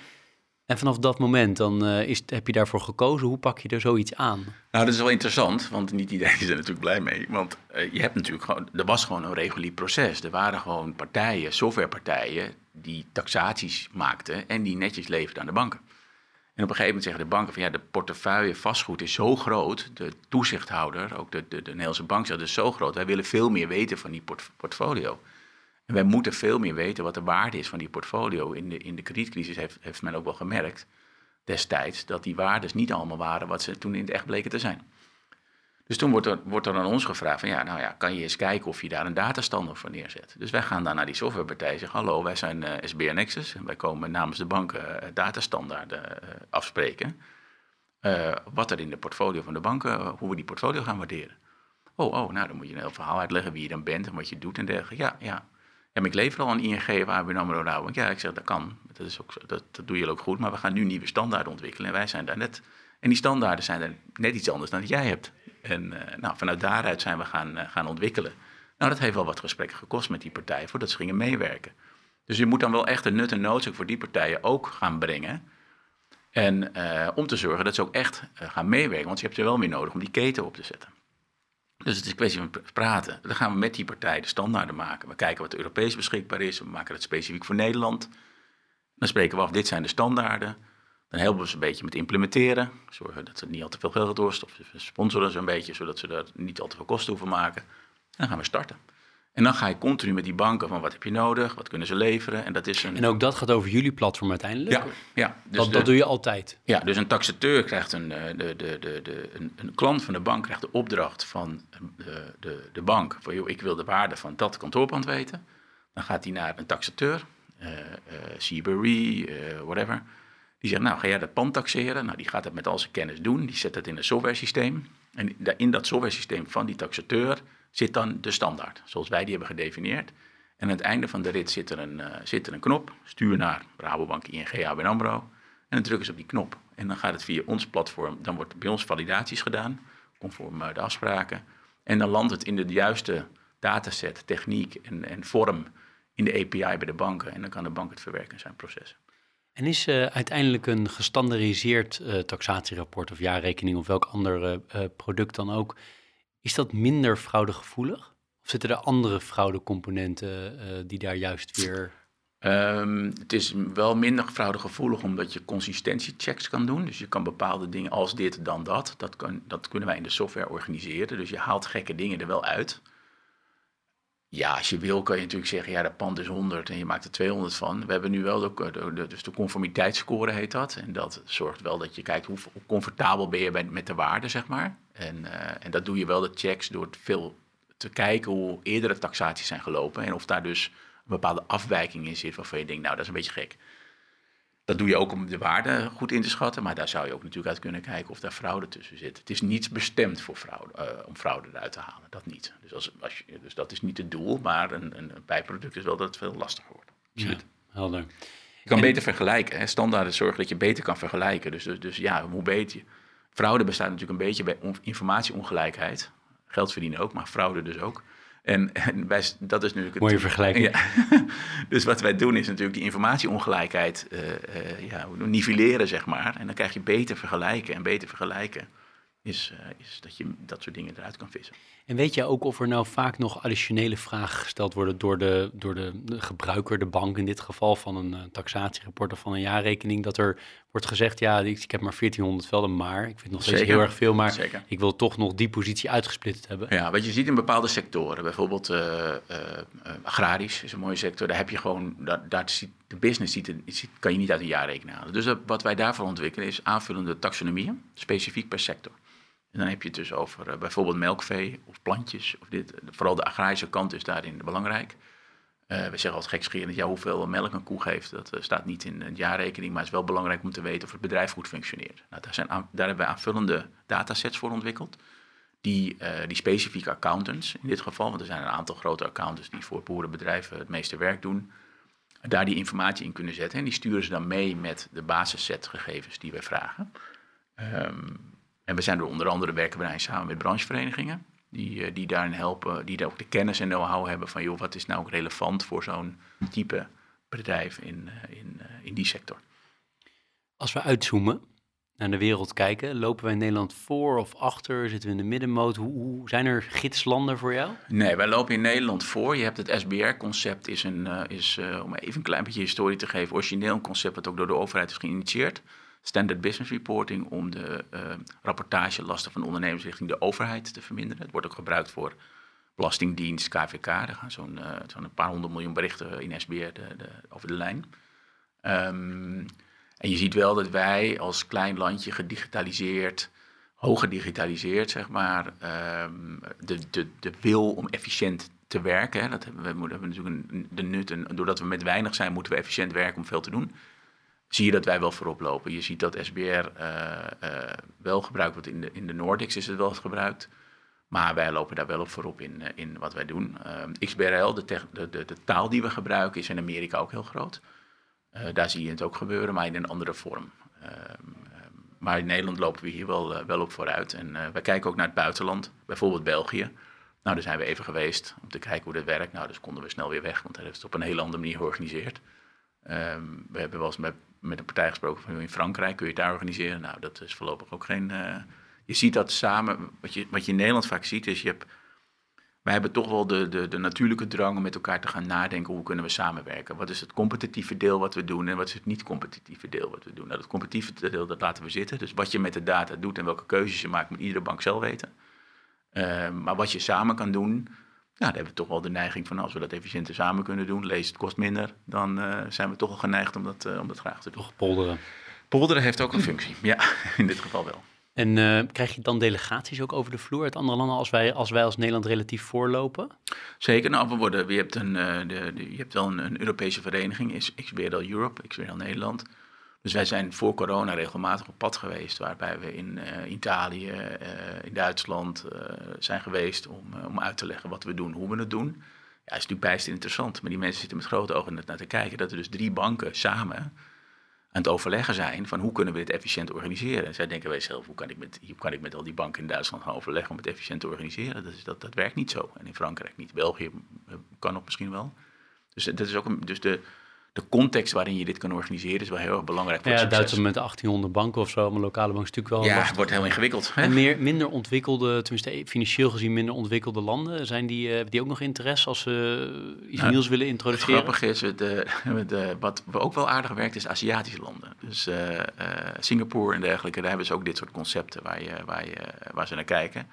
En vanaf dat moment, dan uh, is, heb je daarvoor gekozen. Hoe pak je er zoiets aan? Nou, dat is wel interessant, want niet iedereen <laughs> is er natuurlijk blij mee. Want uh, je hebt natuurlijk gewoon, er was gewoon een regulier proces. Er waren gewoon partijen, softwarepartijen, die taxaties maakten en die netjes leverden aan de banken. En op een gegeven moment zeggen de banken van ja, de portefeuille vastgoed is zo groot, de toezichthouder, ook de, de, de Nederlandse bank zegt, is zo groot, wij willen veel meer weten van die port portfolio. En wij moeten veel meer weten wat de waarde is van die portfolio. In de, in de kredietcrisis heeft, heeft men ook wel gemerkt destijds dat die waardes niet allemaal waren wat ze toen in het echt bleken te zijn. Dus toen wordt er, wordt er aan ons gevraagd van ja, nou ja, kan je eens kijken of je daar een datastandaard voor neerzet. Dus wij gaan dan naar die softwarepartij en zeggen, hallo, wij zijn uh, SBR Nexus en wij komen namens de banken uh, datastandaarden uh, afspreken. wat er in de portfolio van de banken, hoe we die portfolio gaan waarderen. Oh, oh, nou dan moet je een heel verhaal uitleggen wie je dan bent en wat je doet en dergelijke. Ja, ja. Maar ik lever al een ING of ABN AMRO Rabobank. Ja, ik zeg, dat kan. Dat, is ook, dat, dat doe je ook goed. Maar we gaan nu nieuwe standaarden ontwikkelen. En wij zijn daar net... En die standaarden zijn er net iets anders dan dat jij hebt. En uh, nou, vanuit daaruit zijn we gaan, uh, gaan ontwikkelen. Nou, dat heeft wel wat gesprekken gekost met die partijen voordat ze gingen meewerken. Dus je moet dan wel echt de nut en noodzaak voor die partijen ook gaan brengen. En uh, om te zorgen dat ze ook echt gaan meewerken. Want je hebt er wel meer nodig om die keten op te zetten. Dus het is een kwestie van praten. Dan gaan we met die partij de standaarden maken. We kijken wat Europees beschikbaar is. We maken het specifiek voor Nederland. Dan spreken we af, dit zijn de standaarden. Dan helpen we ze een beetje met implementeren. Zorgen dat ze niet al te veel geld kost. Of sponsoren ze een beetje, zodat ze daar niet al te veel kosten hoeven maken. En dan gaan we starten. En dan ga je continu met die banken van wat heb je nodig, wat kunnen ze leveren. En, dat is een... en ook dat gaat over jullie platform uiteindelijk? Ja, ja. Dus dat, de, dat doe je altijd? Ja, dus een taxateur krijgt een, de, de, de, de, een, een klant van de bank krijgt de opdracht van de, de, de bank. Van joh, ik wil de waarde van dat kantoorpand weten. Dan gaat hij naar een taxateur, uh, uh, uh, whatever. Die zegt, nou ga jij dat pand taxeren? Nou, die gaat dat met al zijn kennis doen. Die zet het in een software systeem. En in dat software systeem van die taxateur zit dan de standaard, zoals wij die hebben gedefinieerd. En aan het einde van de rit zit er een, uh, zit er een knop, stuur naar Rabobank, ING, ABN AMRO. En dan drukken ze op die knop. En dan gaat het via ons platform, dan wordt bij ons validaties gedaan, conform uh, de afspraken. En dan landt het in de juiste dataset, techniek en, en vorm in de API bij de banken. En dan kan de bank het verwerken in zijn processen. En is uh, uiteindelijk een gestandardiseerd uh, taxatierapport of jaarrekening of welk ander uh, product dan ook, is dat minder fraudegevoelig? Of zitten er andere fraudecomponenten die daar juist weer... Um, het is wel minder fraudegevoelig omdat je consistentiechecks kan doen. Dus je kan bepaalde dingen als dit dan dat. Dat, kan, dat kunnen wij in de software organiseren. Dus je haalt gekke dingen er wel uit. Ja, als je wil kan je natuurlijk zeggen, ja, dat pand is 100 en je maakt er 200 van. We hebben nu wel de, de, dus de conformiteitsscore heet dat. En dat zorgt wel dat je kijkt hoe, comfortabel ben je met de waarde, zeg maar. En, uh, en dat doe je wel de checks door veel te kijken hoe eerdere taxaties zijn gelopen. En of daar dus een bepaalde afwijking in zit waarvan je denkt, nou, dat is een beetje gek. Dat doe je ook om de waarde goed in te schatten, maar daar zou je ook natuurlijk uit kunnen kijken of daar fraude tussen zit. Het is niets bestemd voor fraude, uh, om fraude eruit te halen, dat niet. Dus, als, als je, dus dat is niet het doel, maar een, een, bijproduct is wel dat het veel lastiger wordt. Ja, helder. Je kan beter vergelijken. Hè? Standaarden zorgen dat je beter kan vergelijken. Dus, dus, dus ja, hoe beter je... Fraude bestaat natuurlijk een beetje bij informatieongelijkheid. Geld verdienen ook, maar fraude dus ook. En, en wij, dat is natuurlijk... Mooie vergelijking. Ja. <laughs> dus wat wij doen is natuurlijk die informatieongelijkheid uh, uh, ja, nivelleren, zeg maar. En dan krijg je beter vergelijken. En beter vergelijken is, uh, is dat je dat soort dingen eruit kan vissen. En weet je ook of er nou vaak nog additionele vragen gesteld worden door de, door de, gebruiker, de bank in dit geval, van een uh, taxatierapport of van een jaarrekening, dat er wordt gezegd, ja, ik, ik heb maar 1400 velden, maar ik vind het nog steeds heel erg veel, maar Zeker. ik wil toch nog die positie uitgesplitst hebben. Ja, wat je ziet in bepaalde sectoren, bijvoorbeeld uh, uh, agrarisch is een mooie sector, daar heb je gewoon, daar, daar ziet, de business ziet, ziet, kan je niet uit een jaarrekening halen. Dus wat wij daarvoor ontwikkelen is aanvullende taxonomieën, specifiek per sector. En dan heb je het dus over uh, bijvoorbeeld melkvee of plantjes. Of dit. Vooral de agrarische kant is daarin belangrijk. Uh, we zeggen altijd gekscherend, ja, hoeveel melk een koe geeft, dat uh, staat niet in een jaarrekening, maar het is wel belangrijk om te weten of het bedrijf goed functioneert. Nou, daar, zijn daar hebben we aanvullende datasets voor ontwikkeld, die, die specifieke accountants in dit geval, want er zijn een aantal grote accountants die voor boerenbedrijven het meeste werk doen, daar die informatie in kunnen zetten. En die sturen ze dan mee met de basisset gegevens die wij vragen. Um, en we zijn er onder andere werken we samen met brancheverenigingen. Die, eh, die daarin helpen, die daar ook de kennis en know-how hebben van joh, wat is nou ook relevant voor zo'n type bedrijf in, eh, in, eh, in die sector. Als we uitzoomen, naar de wereld kijken, lopen wij in Nederland voor of achter? Zitten we in de middenmoot? Hoe, hoe zijn er gidslanden voor jou? Nee, wij lopen in Nederland voor. Je hebt het SBR-concept, is, een, is om even een klein beetje historie te geven, origineel een concept dat ook door de overheid is geïnitieerd standard business reporting om de uh, rapportagelasten van ondernemers richting de overheid te verminderen. Het wordt ook gebruikt voor Belastingdienst, KVK. Er gaan zo'n uh, zo een paar honderd miljoen berichten in SBR de, de, over de lijn. Um, en je ziet wel dat wij als klein landje gedigitaliseerd, hoog gedigitaliseerd, zeg maar. Ehm, de, de, de wil om efficiënt te werken. Dat hebben we, we hebben natuurlijk een, de nut. En doordat we met weinig zijn, moeten we efficiënt werken om veel te doen. Zie je dat wij wel voorop lopen. Je ziet dat SBR uh, uh, wel gebruikt wordt. In de, in de Nordics is het wel gebruikt. Maar wij lopen daar wel op voorop in, uh, in wat wij doen. Ehm, XBRL, de, de, de, taal die we gebruiken, is in Amerika ook heel groot. Daar zie je het ook gebeuren, maar in een andere vorm. Ehm, maar in Nederland lopen we hier wel, wel op vooruit. En wij kijken ook naar het buitenland, bijvoorbeeld België. Nou, daar zijn we even geweest om te kijken hoe dat werkt. Nou, dus konden we snel weer weg, want daar heeft het op een hele andere manier georganiseerd. Um, we hebben wel eens met, met een partij gesproken van in Frankrijk, kun je daar organiseren? Nou, dat is voorlopig ook geen... Uh, je ziet dat samen, wat je, wat je in Nederland vaak ziet, is je hebt... Wij hebben toch wel de, de, de natuurlijke drang om met elkaar te gaan nadenken hoe kunnen we samenwerken. Wat is het competitieve deel wat we doen en wat is het niet-competitieve deel wat we doen? Nou, dat competitieve deel dat laten we zitten. Dus wat je met de data doet en welke keuzes je maakt, moet iedere bank zelf weten. Uh, maar wat je samen kan doen, nou, daar hebben we toch wel de neiging van als we dat efficiënter samen kunnen doen, lees het kost minder, dan uh, zijn we toch wel geneigd om dat, uh, om dat graag te doen. Toch polderen. Polderen heeft ook een functie, ja, <laughs> in dit geval wel. En uh, krijg je dan delegaties ook over de vloer uit andere landen als wij als, wij als Nederland relatief voorlopen? Zeker. Nou, we worden, je, hebt een, uh, de, de, je hebt wel een, een, Europese vereniging, is XBRL Europe, XBRL Nederland. Dus wij zijn voor corona regelmatig op pad geweest, waarbij we in uh, Italië, in Duitsland zijn geweest om, om uit te leggen wat we doen, hoe we het doen. Ja, is natuurlijk bijst interessant, maar die mensen zitten met grote ogen naar te kijken dat er dus drie banken samen aan het overleggen zijn van hoe kunnen we dit efficiënt organiseren. En zij denken wij zelf, hoe kan ik met, hoe kan ik met al die banken in Duitsland gaan overleggen om het efficiënt te organiseren? Dat, is, dat, dat werkt niet zo. En in Frankrijk niet. België kan nog misschien wel. Dus dat is ook een, dus de, de context waarin je dit kan organiseren is wel heel erg belangrijk voor ja, het Duitsland met 1800 banken of zo, maar lokale bank is natuurlijk wel... Ja, lastig. het wordt heel ingewikkeld. Hè? En meer, minder ontwikkelde, tenminste financieel gezien minder ontwikkelde landen, zijn die, uh, die ook nog interesse als ze iets nou, nieuws willen introduceren? Het grappige is, de, de, <laughs> wat ook wel aardig werkt, is Aziatische landen. Dus uh, uh, Singapore en dergelijke, daar hebben ze ook dit soort concepten waar, je, waar, je, waar ze naar kijken.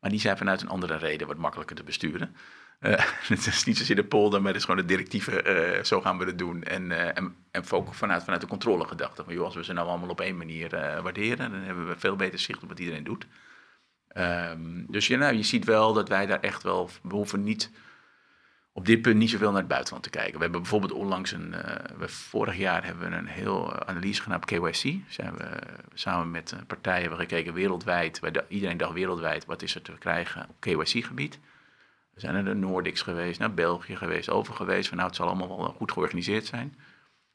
Maar die zijn vanuit een andere reden wat makkelijker te besturen. Uh, <laughs> het is niet zozeer de polder, maar het is gewoon de directieve, uh, zo gaan we het doen. En, uh, en, en ook vanuit, vanuit de controlegedachte. Van joh, als we ze nou allemaal op één manier waarderen, dan hebben we veel beter zicht op wat iedereen doet. Um, dus ja, nou, je ziet wel dat wij daar echt wel, we hoeven niet op dit punt niet zoveel naar het buitenland te kijken. We hebben bijvoorbeeld onlangs een, we, vorig jaar hebben we een heel analyse gedaan op KYC. Zijn we samen met partijen hebben gekeken wereldwijd, iedereen dacht wereldwijd, wat is er te krijgen op KYC-gebied. We zijn naar de Nordics geweest, naar België geweest, over geweest. Van nou, het zal allemaal wel goed georganiseerd zijn.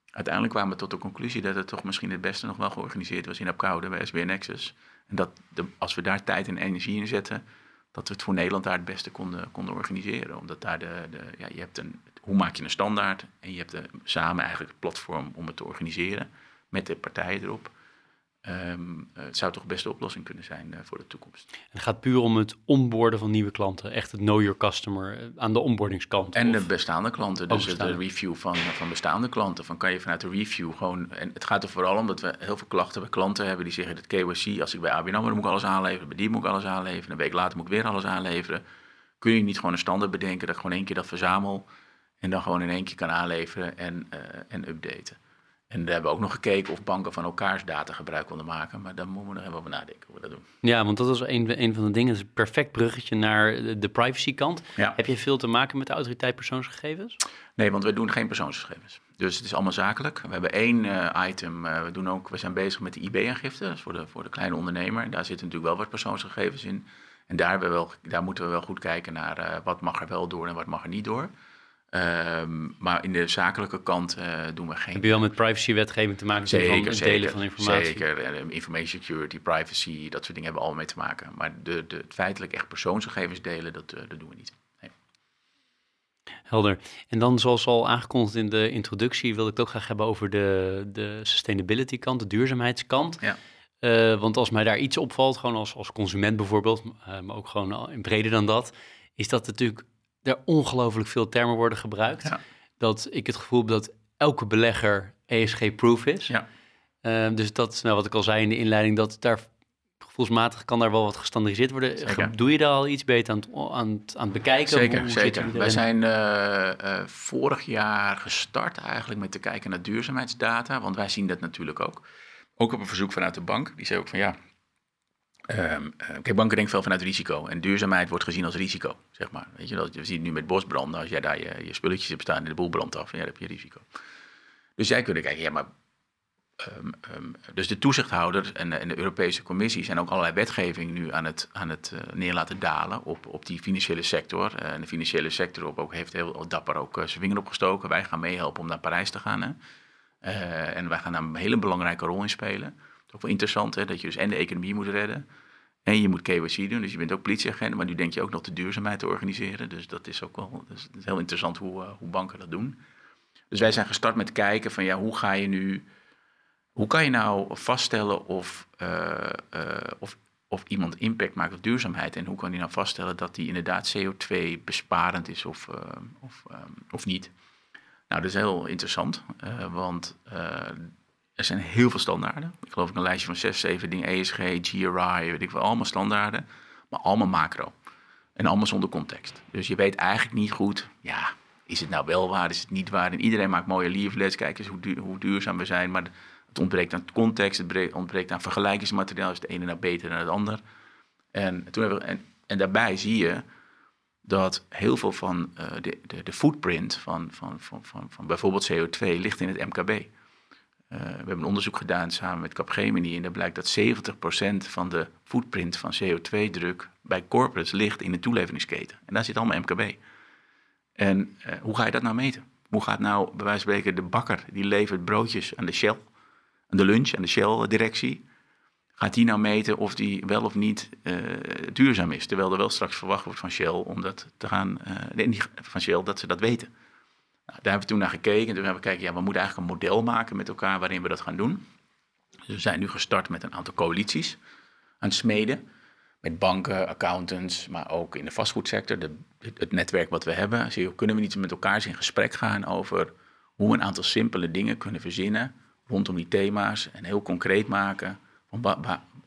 Uiteindelijk kwamen we tot de conclusie dat het toch misschien het beste nog wel georganiseerd was in Apkoude bij SBN Nexus. En dat als we daar tijd en energie in zetten, dat we het voor Nederland daar het beste konden, konden organiseren. Omdat daar de, de ja, je hebt een, hoe maak je een standaard en je hebt de, samen eigenlijk het platform om het te organiseren met de partijen erop. Um, het zou toch de beste oplossing kunnen zijn uh, voor de toekomst. Het gaat puur om het onboorden van nieuwe klanten, echt het know your customer uh, aan de onboardingskant. En of? de bestaande klanten, dus bestaande. de review van, van bestaande klanten. Van kan je vanuit de review gewoon, en het gaat er vooral om dat we heel veel klachten bij klanten hebben die zeggen dat KYC, als ik bij ABN AMRO moet ik alles aanleveren, bij die moet ik alles aanleveren, een week later moet ik weer alles aanleveren. Kun je niet gewoon een standaard bedenken dat ik gewoon één keer dat verzamel en dan gewoon in één keer kan aanleveren en, uh, en updaten. En daar hebben we ook nog gekeken of banken van elkaars data gebruik konden maken. Maar daar moeten we nog even over nadenken hoe we dat doen. Ja, want dat was een, een van de dingen. Het is een perfect bruggetje naar de, privacykant. Ja. Heb je veel te maken met de autoriteit persoonsgegevens? Nee, want we doen geen persoonsgegevens. Dus het is allemaal zakelijk. We hebben één uh, item. Uh, we, doen ook, we zijn bezig met de IB-aangifte. Dat is voor de, voor de kleine ondernemer. Daar zitten natuurlijk wel wat persoonsgegevens in. En daar, we wel, daar moeten we wel goed kijken naar uh, wat mag er wel door en wat mag er niet door. Um, maar in de zakelijke kant uh, doen we geen. Heb je wel met privacywetgeving te maken? Zeker, van het zeker, delen van informatie? Zeker, uh, information security, privacy, dat soort dingen hebben we allemaal mee te maken. Maar de, de, het feitelijk echt persoonsgegevens delen, dat, uh, dat doen we niet. Nee. Helder. En dan, zoals al aangekondigd in de introductie, wil ik het ook graag hebben over de, de sustainability kant, de duurzaamheidskant. Ja. Uh, want als mij daar iets opvalt, gewoon als, als consument bijvoorbeeld, maar ook gewoon in breder dan dat, is dat natuurlijk er ongelooflijk veel termen worden gebruikt. Ja. Dat ik het gevoel heb dat elke belegger ESG-proof is. Ja. Uh, dus dat is nou wat ik al zei in de inleiding, dat daar gevoelsmatig kan daar wel wat gestandardiseerd worden. Zeker. Doe je daar al iets beter aan het, aan het, aan het bekijken? Zeker, Hoe, hoe zeker. Wij zijn uh, uh, vorig jaar gestart eigenlijk met te kijken naar duurzaamheidsdata, want wij zien dat natuurlijk ook. Ook op een verzoek vanuit de bank. Die zei ook van ja, Ehm, eh, kijk, banken denken veel vanuit risico. En duurzaamheid wordt gezien als risico, zeg maar. Weet je, dat, je ziet nu met bosbranden, als jij daar je, je spulletjes hebt staan en de boel brandt af, ja, dan heb je risico. Dus zij kunnen kijken, ja, maar... ehm, ehm, dus de toezichthouder en, en de Europese Commissie zijn ook allerlei wetgeving nu aan het, aan het eh, neer laten dalen op, op die financiële sector. Eh, en de financiële sector op ook, heeft heel dapper ook zijn vinger opgestoken. Wij gaan meehelpen om naar Parijs te gaan. Hè? En wij gaan daar een hele belangrijke rol in spelen. Interessant hè, dat je dus en de economie moet redden. En je moet KYC doen, dus je bent ook politieagent. Maar nu denk je ook nog de duurzaamheid te organiseren. Dus dat is ook wel het is heel interessant hoe, eh, hoe banken dat doen. Dus wij zijn gestart met kijken van ja, hoe ga je nu... Hoe kan je nou vaststellen of, eh, eh, of, of iemand impact maakt op duurzaamheid? En hoe kan je nou vaststellen dat die inderdaad CO2-besparend is of, of, eh, of niet? Nou, dat is heel interessant, want er zijn heel veel standaarden. Ik geloof ik een lijstje van zes, zeven dingen, ESG, GRI, weet ik wel, allemaal standaarden, maar allemaal macro. En allemaal zonder context. Dus je weet eigenlijk niet goed, ja, is het nou wel waar, is het niet waar? En iedereen maakt mooie leaflets, kijk eens hoe, hoe duurzaam we zijn, maar het ontbreekt aan context, het bre- ontbreekt aan vergelijkingsmateriaal, is het ene nou beter dan het ander. En, toen hebben en daarbij zie je dat heel veel van eh, de, de, de footprint van, van, van, van, van bijvoorbeeld CO2 ligt in het MKB. Eh, we hebben een onderzoek gedaan samen met Capgemini en daar blijkt dat 70% van de footprint van CO2-druk bij corporates ligt in de toeleveringsketen. En daar zit allemaal MKB. En eh, hoe ga je dat nou meten? Hoe gaat nou, bij wijze van spreken, de bakker die levert broodjes aan de Shell, aan de lunch, aan de Shell-directie, gaat die nou meten of die wel of niet eh, duurzaam is? Terwijl er wel straks verwacht wordt van Shell om dat te gaan, van Shell dat ze dat weten. Nou, daar hebben we toen naar gekeken. En toen hebben we gekeken, ja, we moeten eigenlijk een model maken met elkaar waarin we dat gaan doen. Dus we zijn nu gestart met een aantal coalities aan het smeden. Met banken, accountants, maar ook in de vastgoedsector. De, het, netwerk wat we hebben. Zie je, kunnen we niet met elkaar eens in gesprek gaan over hoe we een aantal simpele dingen kunnen verzinnen rondom die thema's. En heel concreet maken. Van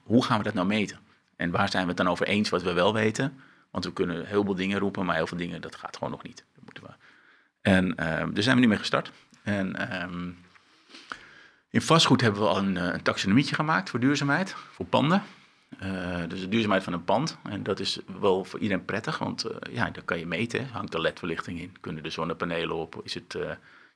hoe gaan we dat nou meten? En waar zijn we het dan over eens wat we wel weten? Want we kunnen heel veel dingen roepen, maar heel veel dingen, dat gaat gewoon nog niet. En ehm, daar zijn we nu mee gestart. En ehm, in vastgoed hebben we al een, eh, een taxonomietje gemaakt voor duurzaamheid, voor panden. Eh, dus de duurzaamheid van een pand. En dat is wel voor iedereen prettig, want eh, ja, daar kan je meten. Hangt er ledverlichting in? Kunnen er zonnepanelen op? Is het,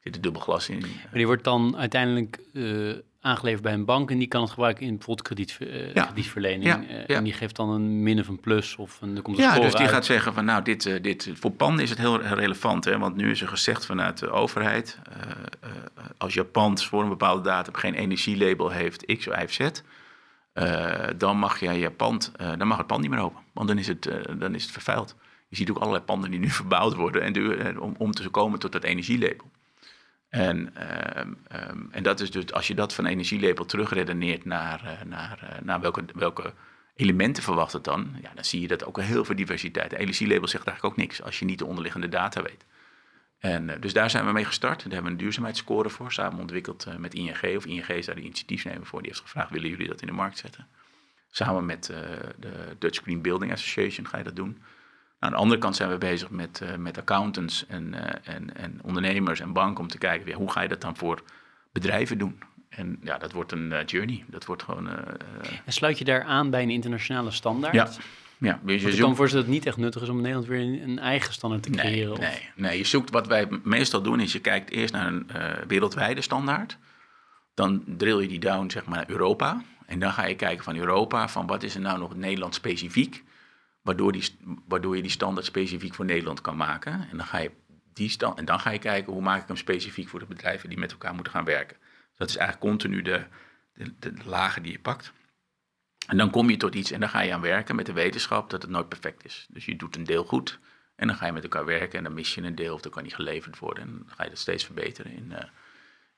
zit er dubbel glas in? Maar die wordt dan uiteindelijk eh, aangeleverd bij een bank en die kan het gebruiken in bijvoorbeeld krediet, eh, Ja. kredietverlening. Ja, Eh, ja. En die geeft dan een min of een plus of een, er komt een Ja, dus die uit. gaat zeggen van nou, dit, dit, voor panden is het heel relevant. Hè, want nu is er gezegd vanuit de overheid, als je pand voor een bepaalde datum geen energielabel heeft, X, Y of Z, dan, mag je je pand, dan mag het pand niet meer open. Want dan is het, dan is het vervuild. Je ziet ook allerlei panden die nu <laughs> verbouwd worden en om, om te komen tot dat energielabel. En, ehm, ehm, en dat is dus, als je dat van energielabel terugredeneert naar, eh, naar, eh, naar welke, welke elementen verwacht het dan, ja, dan zie je dat ook heel veel diversiteit. Energielabel zegt eigenlijk ook niks als je niet de onderliggende data weet. En, eh, dus daar zijn we mee gestart. Daar hebben we een duurzaamheidsscore voor, samen ontwikkeld met ING. Of ING is daar de initiatiefnemer voor. Die heeft gevraagd, willen jullie dat in de markt zetten? Samen met de Dutch Green Building Association ga je dat doen. Aan de andere kant zijn we bezig met, eh, met accountants en, eh, en, en ondernemers en banken om te kijken, ja, hoe ga je dat dan voor bedrijven doen? En ja, dat wordt een eh, journey. Dat wordt gewoon... En sluit je daar aan bij een internationale standaard? ja, ja. Je Want ik kan me zoekt- voorstellen dat het niet echt nuttig is om in Nederland weer een, eigen standaard te Nee, creëren. of- nee, nee, je zoekt wat wij meestal doen is je kijkt eerst naar een wereldwijde standaard. Dan drill je die down zeg maar naar Europa. En dan ga je kijken van Europa, van wat is er nou nog Nederland specifiek. Waardoor, die, waardoor je die standaard specifiek voor Nederland kan maken. En dan, ga je die stand, en dan ga je kijken hoe maak ik hem specifiek voor de bedrijven die met elkaar moeten gaan werken. Dus dat is eigenlijk continu de, de, de lagen die je pakt. En dan kom je tot iets en dan ga je aan werken met de wetenschap dat het nooit perfect is. Dus je doet een deel goed en dan ga je met elkaar werken en dan mis je een deel of dan kan niet geleverd worden. En dan ga je dat steeds verbeteren in, eh,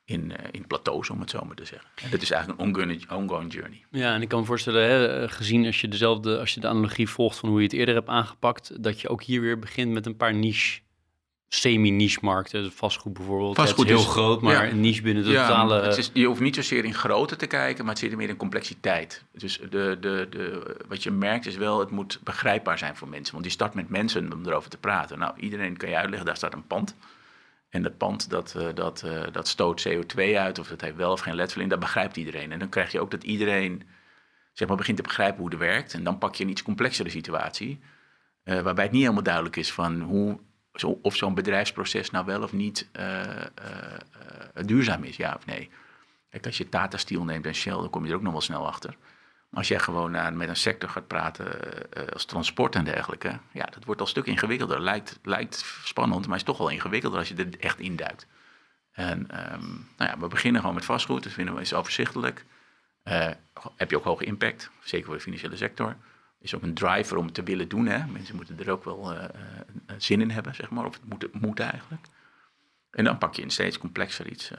in, eh, in plateaus, om het zo maar te zeggen. En dat is eigenlijk een ongoing, ongoing journey. Ja, en ik kan me voorstellen, hè, eh, gezien als je dezelfde, als je de analogie volgt van hoe je het eerder hebt aangepakt, dat je ook hier weer begint met een paar niche, semi-niche markten. Dus Vastgoed bijvoorbeeld. Vastgoed het is is- heel groot, maar ja. een niche binnen de Ja, totale... het is, je hoeft niet zozeer in grootte te kijken, maar het zit er meer in complexiteit. Dus de, de, de, wat je merkt is wel, het moet begrijpbaar zijn voor mensen. Want je start met mensen om erover te praten. Nou, iedereen kan je uitleggen, daar staat een pand. En dat pand dat, eh, dat, eh, dat stoot CO2 uit, of dat heeft wel of geen ledverlichting, dat begrijpt iedereen. En dan krijg je ook dat iedereen zeg maar, begint te begrijpen hoe het werkt. En dan pak je een iets complexere situatie. Uh, waarbij het niet helemaal duidelijk is van hoe, zo, of zo'n bedrijfsproces nou wel of niet duurzaam is, ja of nee. Kijk, als je Tata Steel neemt en Shell, dan kom je er ook nog wel snel achter. Als jij gewoon naar, met een sector gaat praten als transport en dergelijke, ja, dat wordt al een stuk ingewikkelder. Lijkt, lijkt spannend, maar is toch wel ingewikkelder als je er echt induikt. En um, nou ja, we beginnen gewoon met vastgoed, dat vinden we is overzichtelijk. Heb je ook hoge impact, zeker voor de financiële sector. Is ook een driver om het te willen doen. Hè? Mensen moeten er ook wel zin in hebben, zeg maar. Of het moet, moet eigenlijk. En dan pak je een steeds complexer iets.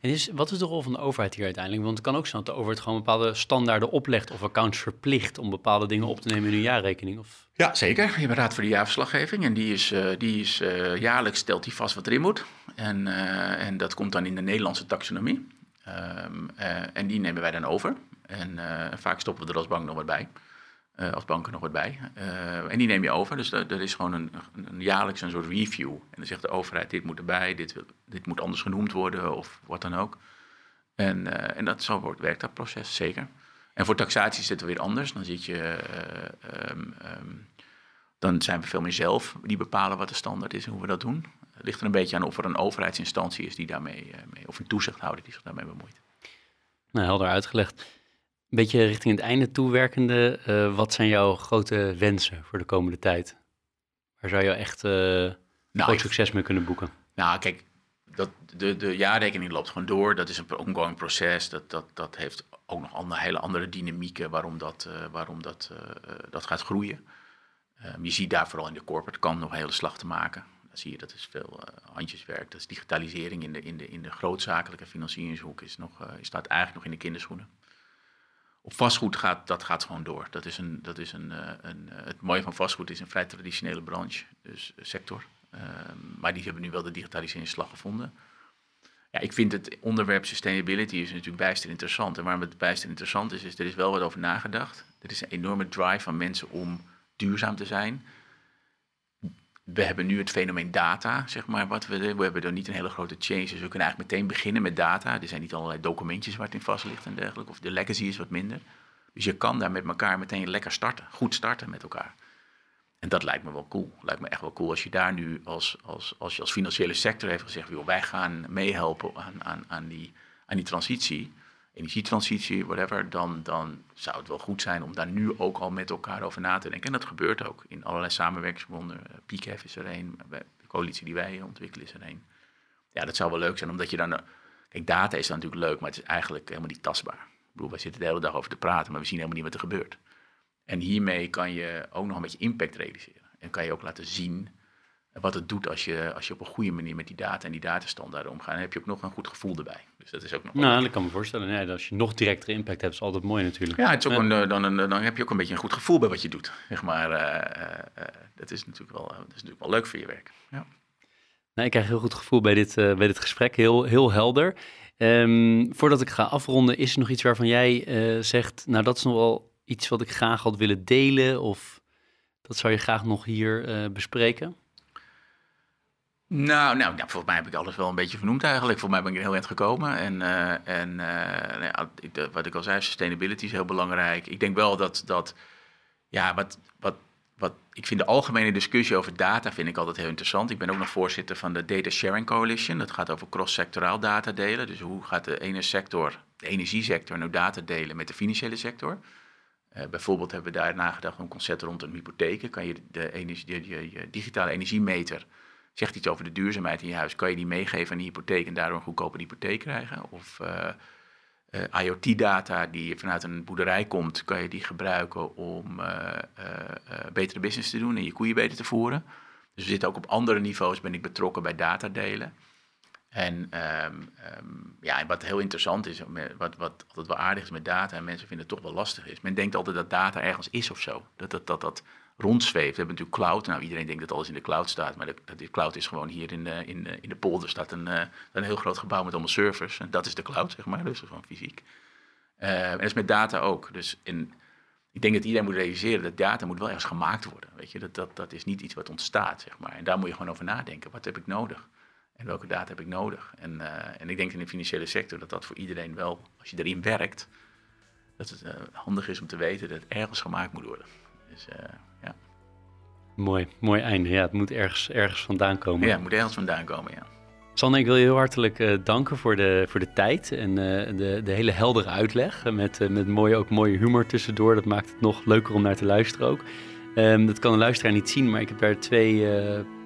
En is, wat is de rol van de overheid hier uiteindelijk? Want het kan ook zijn dat de overheid gewoon bepaalde standaarden oplegt of accounts verplicht om bepaalde dingen op te nemen in hun jaarrekening. Of... Ja, zeker. Je hebt een raad voor de jaarverslaggeving en die is, die is jaarlijks stelt die vast wat erin moet. En, en dat komt dan in de Nederlandse taxonomie. Um, uh, en die nemen wij dan over. En vaak stoppen we er als bank nog wat bij. Uh, als banken nog wat bij. en die neem je over. Dus er is gewoon een, een, jaarlijks een soort review. En dan zegt de overheid, dit moet erbij, dit, dit moet anders genoemd worden of wat dan ook. En, en dat, zo wordt, werkt dat proces, zeker. En voor taxatie zit het weer anders. Dan zit je... Um, um, dan zijn we veel meer zelf die bepalen wat de standaard is en hoe we dat doen. Het ligt er een beetje aan of er een overheidsinstantie is die daarmee, mee, of een toezichthouder die zich daarmee bemoeit. Nou, helder uitgelegd. Een beetje richting het einde toewerkende, uh, wat zijn jouw grote wensen voor de komende tijd? Waar zou je echt uh, nou, groot succes mee kunnen boeken? Nou, kijk, dat, de, de jaarrekening loopt gewoon door. Dat is een ongoing proces. Dat, dat, dat heeft ook nog andere, hele andere dynamieken waarom dat, uh, waarom dat, dat gaat groeien. Um, je ziet daar vooral in de corporate kant nog een hele slag te maken. Dan zie je dat is veel handjeswerk. Dat is digitalisering in de, in de, in de grootzakelijke financieringshoek is nog, staat eigenlijk nog in de kinderschoenen. Op vastgoed gaat dat gaat gewoon door. Dat is een, dat is een, uh, een, het mooie van vastgoed is een vrij traditionele branche, dus sector. Ehm, maar die hebben nu wel de digitaliseringsslag gevonden. Ja, ik vind het onderwerp sustainability is natuurlijk bijster interessant. En waarom het bijster interessant is, is er is wel wat over nagedacht. Er is een enorme drive van mensen om duurzaam te zijn. We hebben nu het fenomeen data, zeg maar, wat we, we hebben er niet een hele grote change. Dus we kunnen eigenlijk meteen beginnen met data. Er zijn niet allerlei documentjes waar het in vast ligt en dergelijke. Of de legacy is wat minder. Dus je kan daar met elkaar meteen lekker starten. Goed starten met elkaar. En dat lijkt me wel cool. Lijkt me echt wel cool als je daar nu als, als, als je als financiële sector heeft gezegd... Wij gaan meehelpen aan, aan, aan, die, aan die transitie energietransitie, whatever, dan, dan zou het wel goed zijn om daar nu ook al met elkaar over na te denken. En dat gebeurt ook in allerlei samenwerkingsbonden. Eh, PICF is er een, de coalitie die wij ontwikkelen is er een. Ja, dat zou wel leuk zijn, omdat je dan... Kijk, data is dan natuurlijk leuk, maar het is eigenlijk helemaal niet tastbaar. Ik bedoel, wij zitten de hele dag over te praten, maar we zien helemaal niet wat er gebeurt. En hiermee kan je ook nog een beetje impact realiseren. En kan je ook laten zien wat het doet als je, als je op een goede manier met die data en die datastandaarden omgaat. Dan heb je ook nog een goed gevoel erbij. Dus dat is ook nog Nou, dat kan me voorstellen. Ja, als je nog directere impact hebt, is altijd mooi natuurlijk. Ja, het is ook Een, eh, dan, een, dan heb je ook een beetje een goed gevoel bij wat je doet. Zeg maar, uh, uh, dat, is natuurlijk wel, dat is natuurlijk wel leuk voor je werk. Ja. Nou, ik krijg een heel goed gevoel bij dit, bij dit gesprek. Heel, heel helder. Um, voordat ik ga afronden, is er nog iets waarvan jij zegt... nou, dat is nog wel iets wat ik graag had willen delen... of dat zou je graag nog hier bespreken? Nou, nou, nou, volgens mij heb ik alles wel een beetje vernoemd eigenlijk. Volgens mij ben ik er heel eind gekomen. En, uh, en uh, nou ja, wat ik al zei, sustainability is heel belangrijk. Ik denk wel dat, dat ja, wat, wat, wat, ik vind de algemene discussie over data vind ik altijd heel interessant. Ik ben ook nog voorzitter van de Data Sharing Coalition. Dat gaat over cross-sectoraal data delen. Dus hoe gaat de ene sector, de energiesector, nou data delen met de financiële sector? Uh, bijvoorbeeld hebben we daar nagedacht een concept rondom hypotheken. Kan je de, energie, de digitale energiemeter zegt iets over de duurzaamheid in je huis, kan je die meegeven aan die hypotheek en daardoor een goedkope hypotheek krijgen? Of uh, uh, IoT-data die vanuit een boerderij komt, kan je die gebruiken om uh, betere business te doen en je koeien beter te voeren. Dus we zitten ook op andere niveaus, ben ik betrokken bij datadelen. En, um, um, ja, wat heel interessant is, wat, wat altijd wel aardig is met data, en mensen vinden het toch wel lastig is. Men denkt altijd dat data ergens is of zo. Dat dat, dat, dat rondzweeft. We hebben natuurlijk cloud. Nou, iedereen denkt dat alles in de cloud staat, maar de, de cloud is gewoon hier in de, in, in de polder staat een, uh, een heel groot gebouw met allemaal servers. En dat is de cloud, zeg maar, dus van fysiek. Uh, en dat is met data ook. Dus in, ik denk dat iedereen moet realiseren dat data moet wel ergens gemaakt worden. Weet je, dat, dat, dat is niet iets wat ontstaat, zeg maar. En daar moet je gewoon over nadenken. Wat heb ik nodig? En welke data heb ik nodig? En, uh, en ik denk in de financiële sector dat dat voor iedereen wel, als je erin werkt, dat het handig is om te weten dat het ergens gemaakt moet worden. Dus, ja. Mooi, mooi einde. Ja, het moet ergens, ergens vandaan komen. Ja, het moet ergens vandaan komen, ja. Sander, ik wil je heel hartelijk uh, danken voor de, voor de tijd en uh, de, de hele heldere uitleg. Met, uh, met mooie, ook mooie humor tussendoor. Dat maakt het nog leuker om naar te luisteren ook. Um, dat kan de luisteraar niet zien, maar ik heb daar twee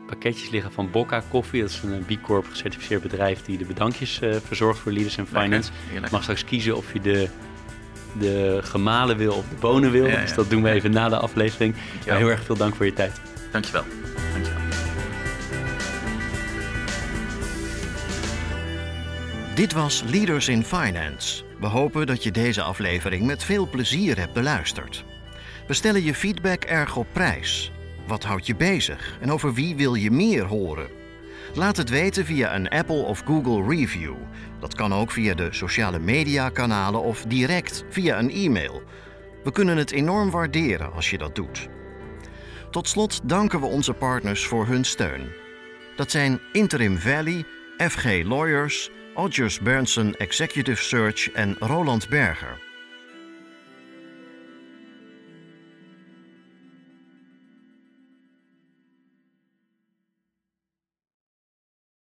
pakketjes liggen van Bocca Koffie. Dat is een B Corp gecertificeerd bedrijf die de bedankjes verzorgt voor Leaders in Finance. Je mag straks kiezen of je de, de gemalen wil of de bonen wil. Ja, ja. Dus dat doen we even na de aflevering. Maar heel erg veel dank voor je tijd. Dankjewel. Dankjewel. Dit was Leaders in Finance. We hopen dat je deze aflevering met veel plezier hebt beluisterd. We stellen je feedback erg op prijs. Wat houdt je bezig en over wie wil je meer horen? Laat het weten via een Apple of Google review. Dat kan ook via de sociale media kanalen of direct via een e-mail. We kunnen het enorm waarderen als je dat doet. Tot slot danken we onze partners voor hun steun. Dat zijn Interim Valley, FG Lawyers, Odgers Berndsen Executive Search en Roland Berger.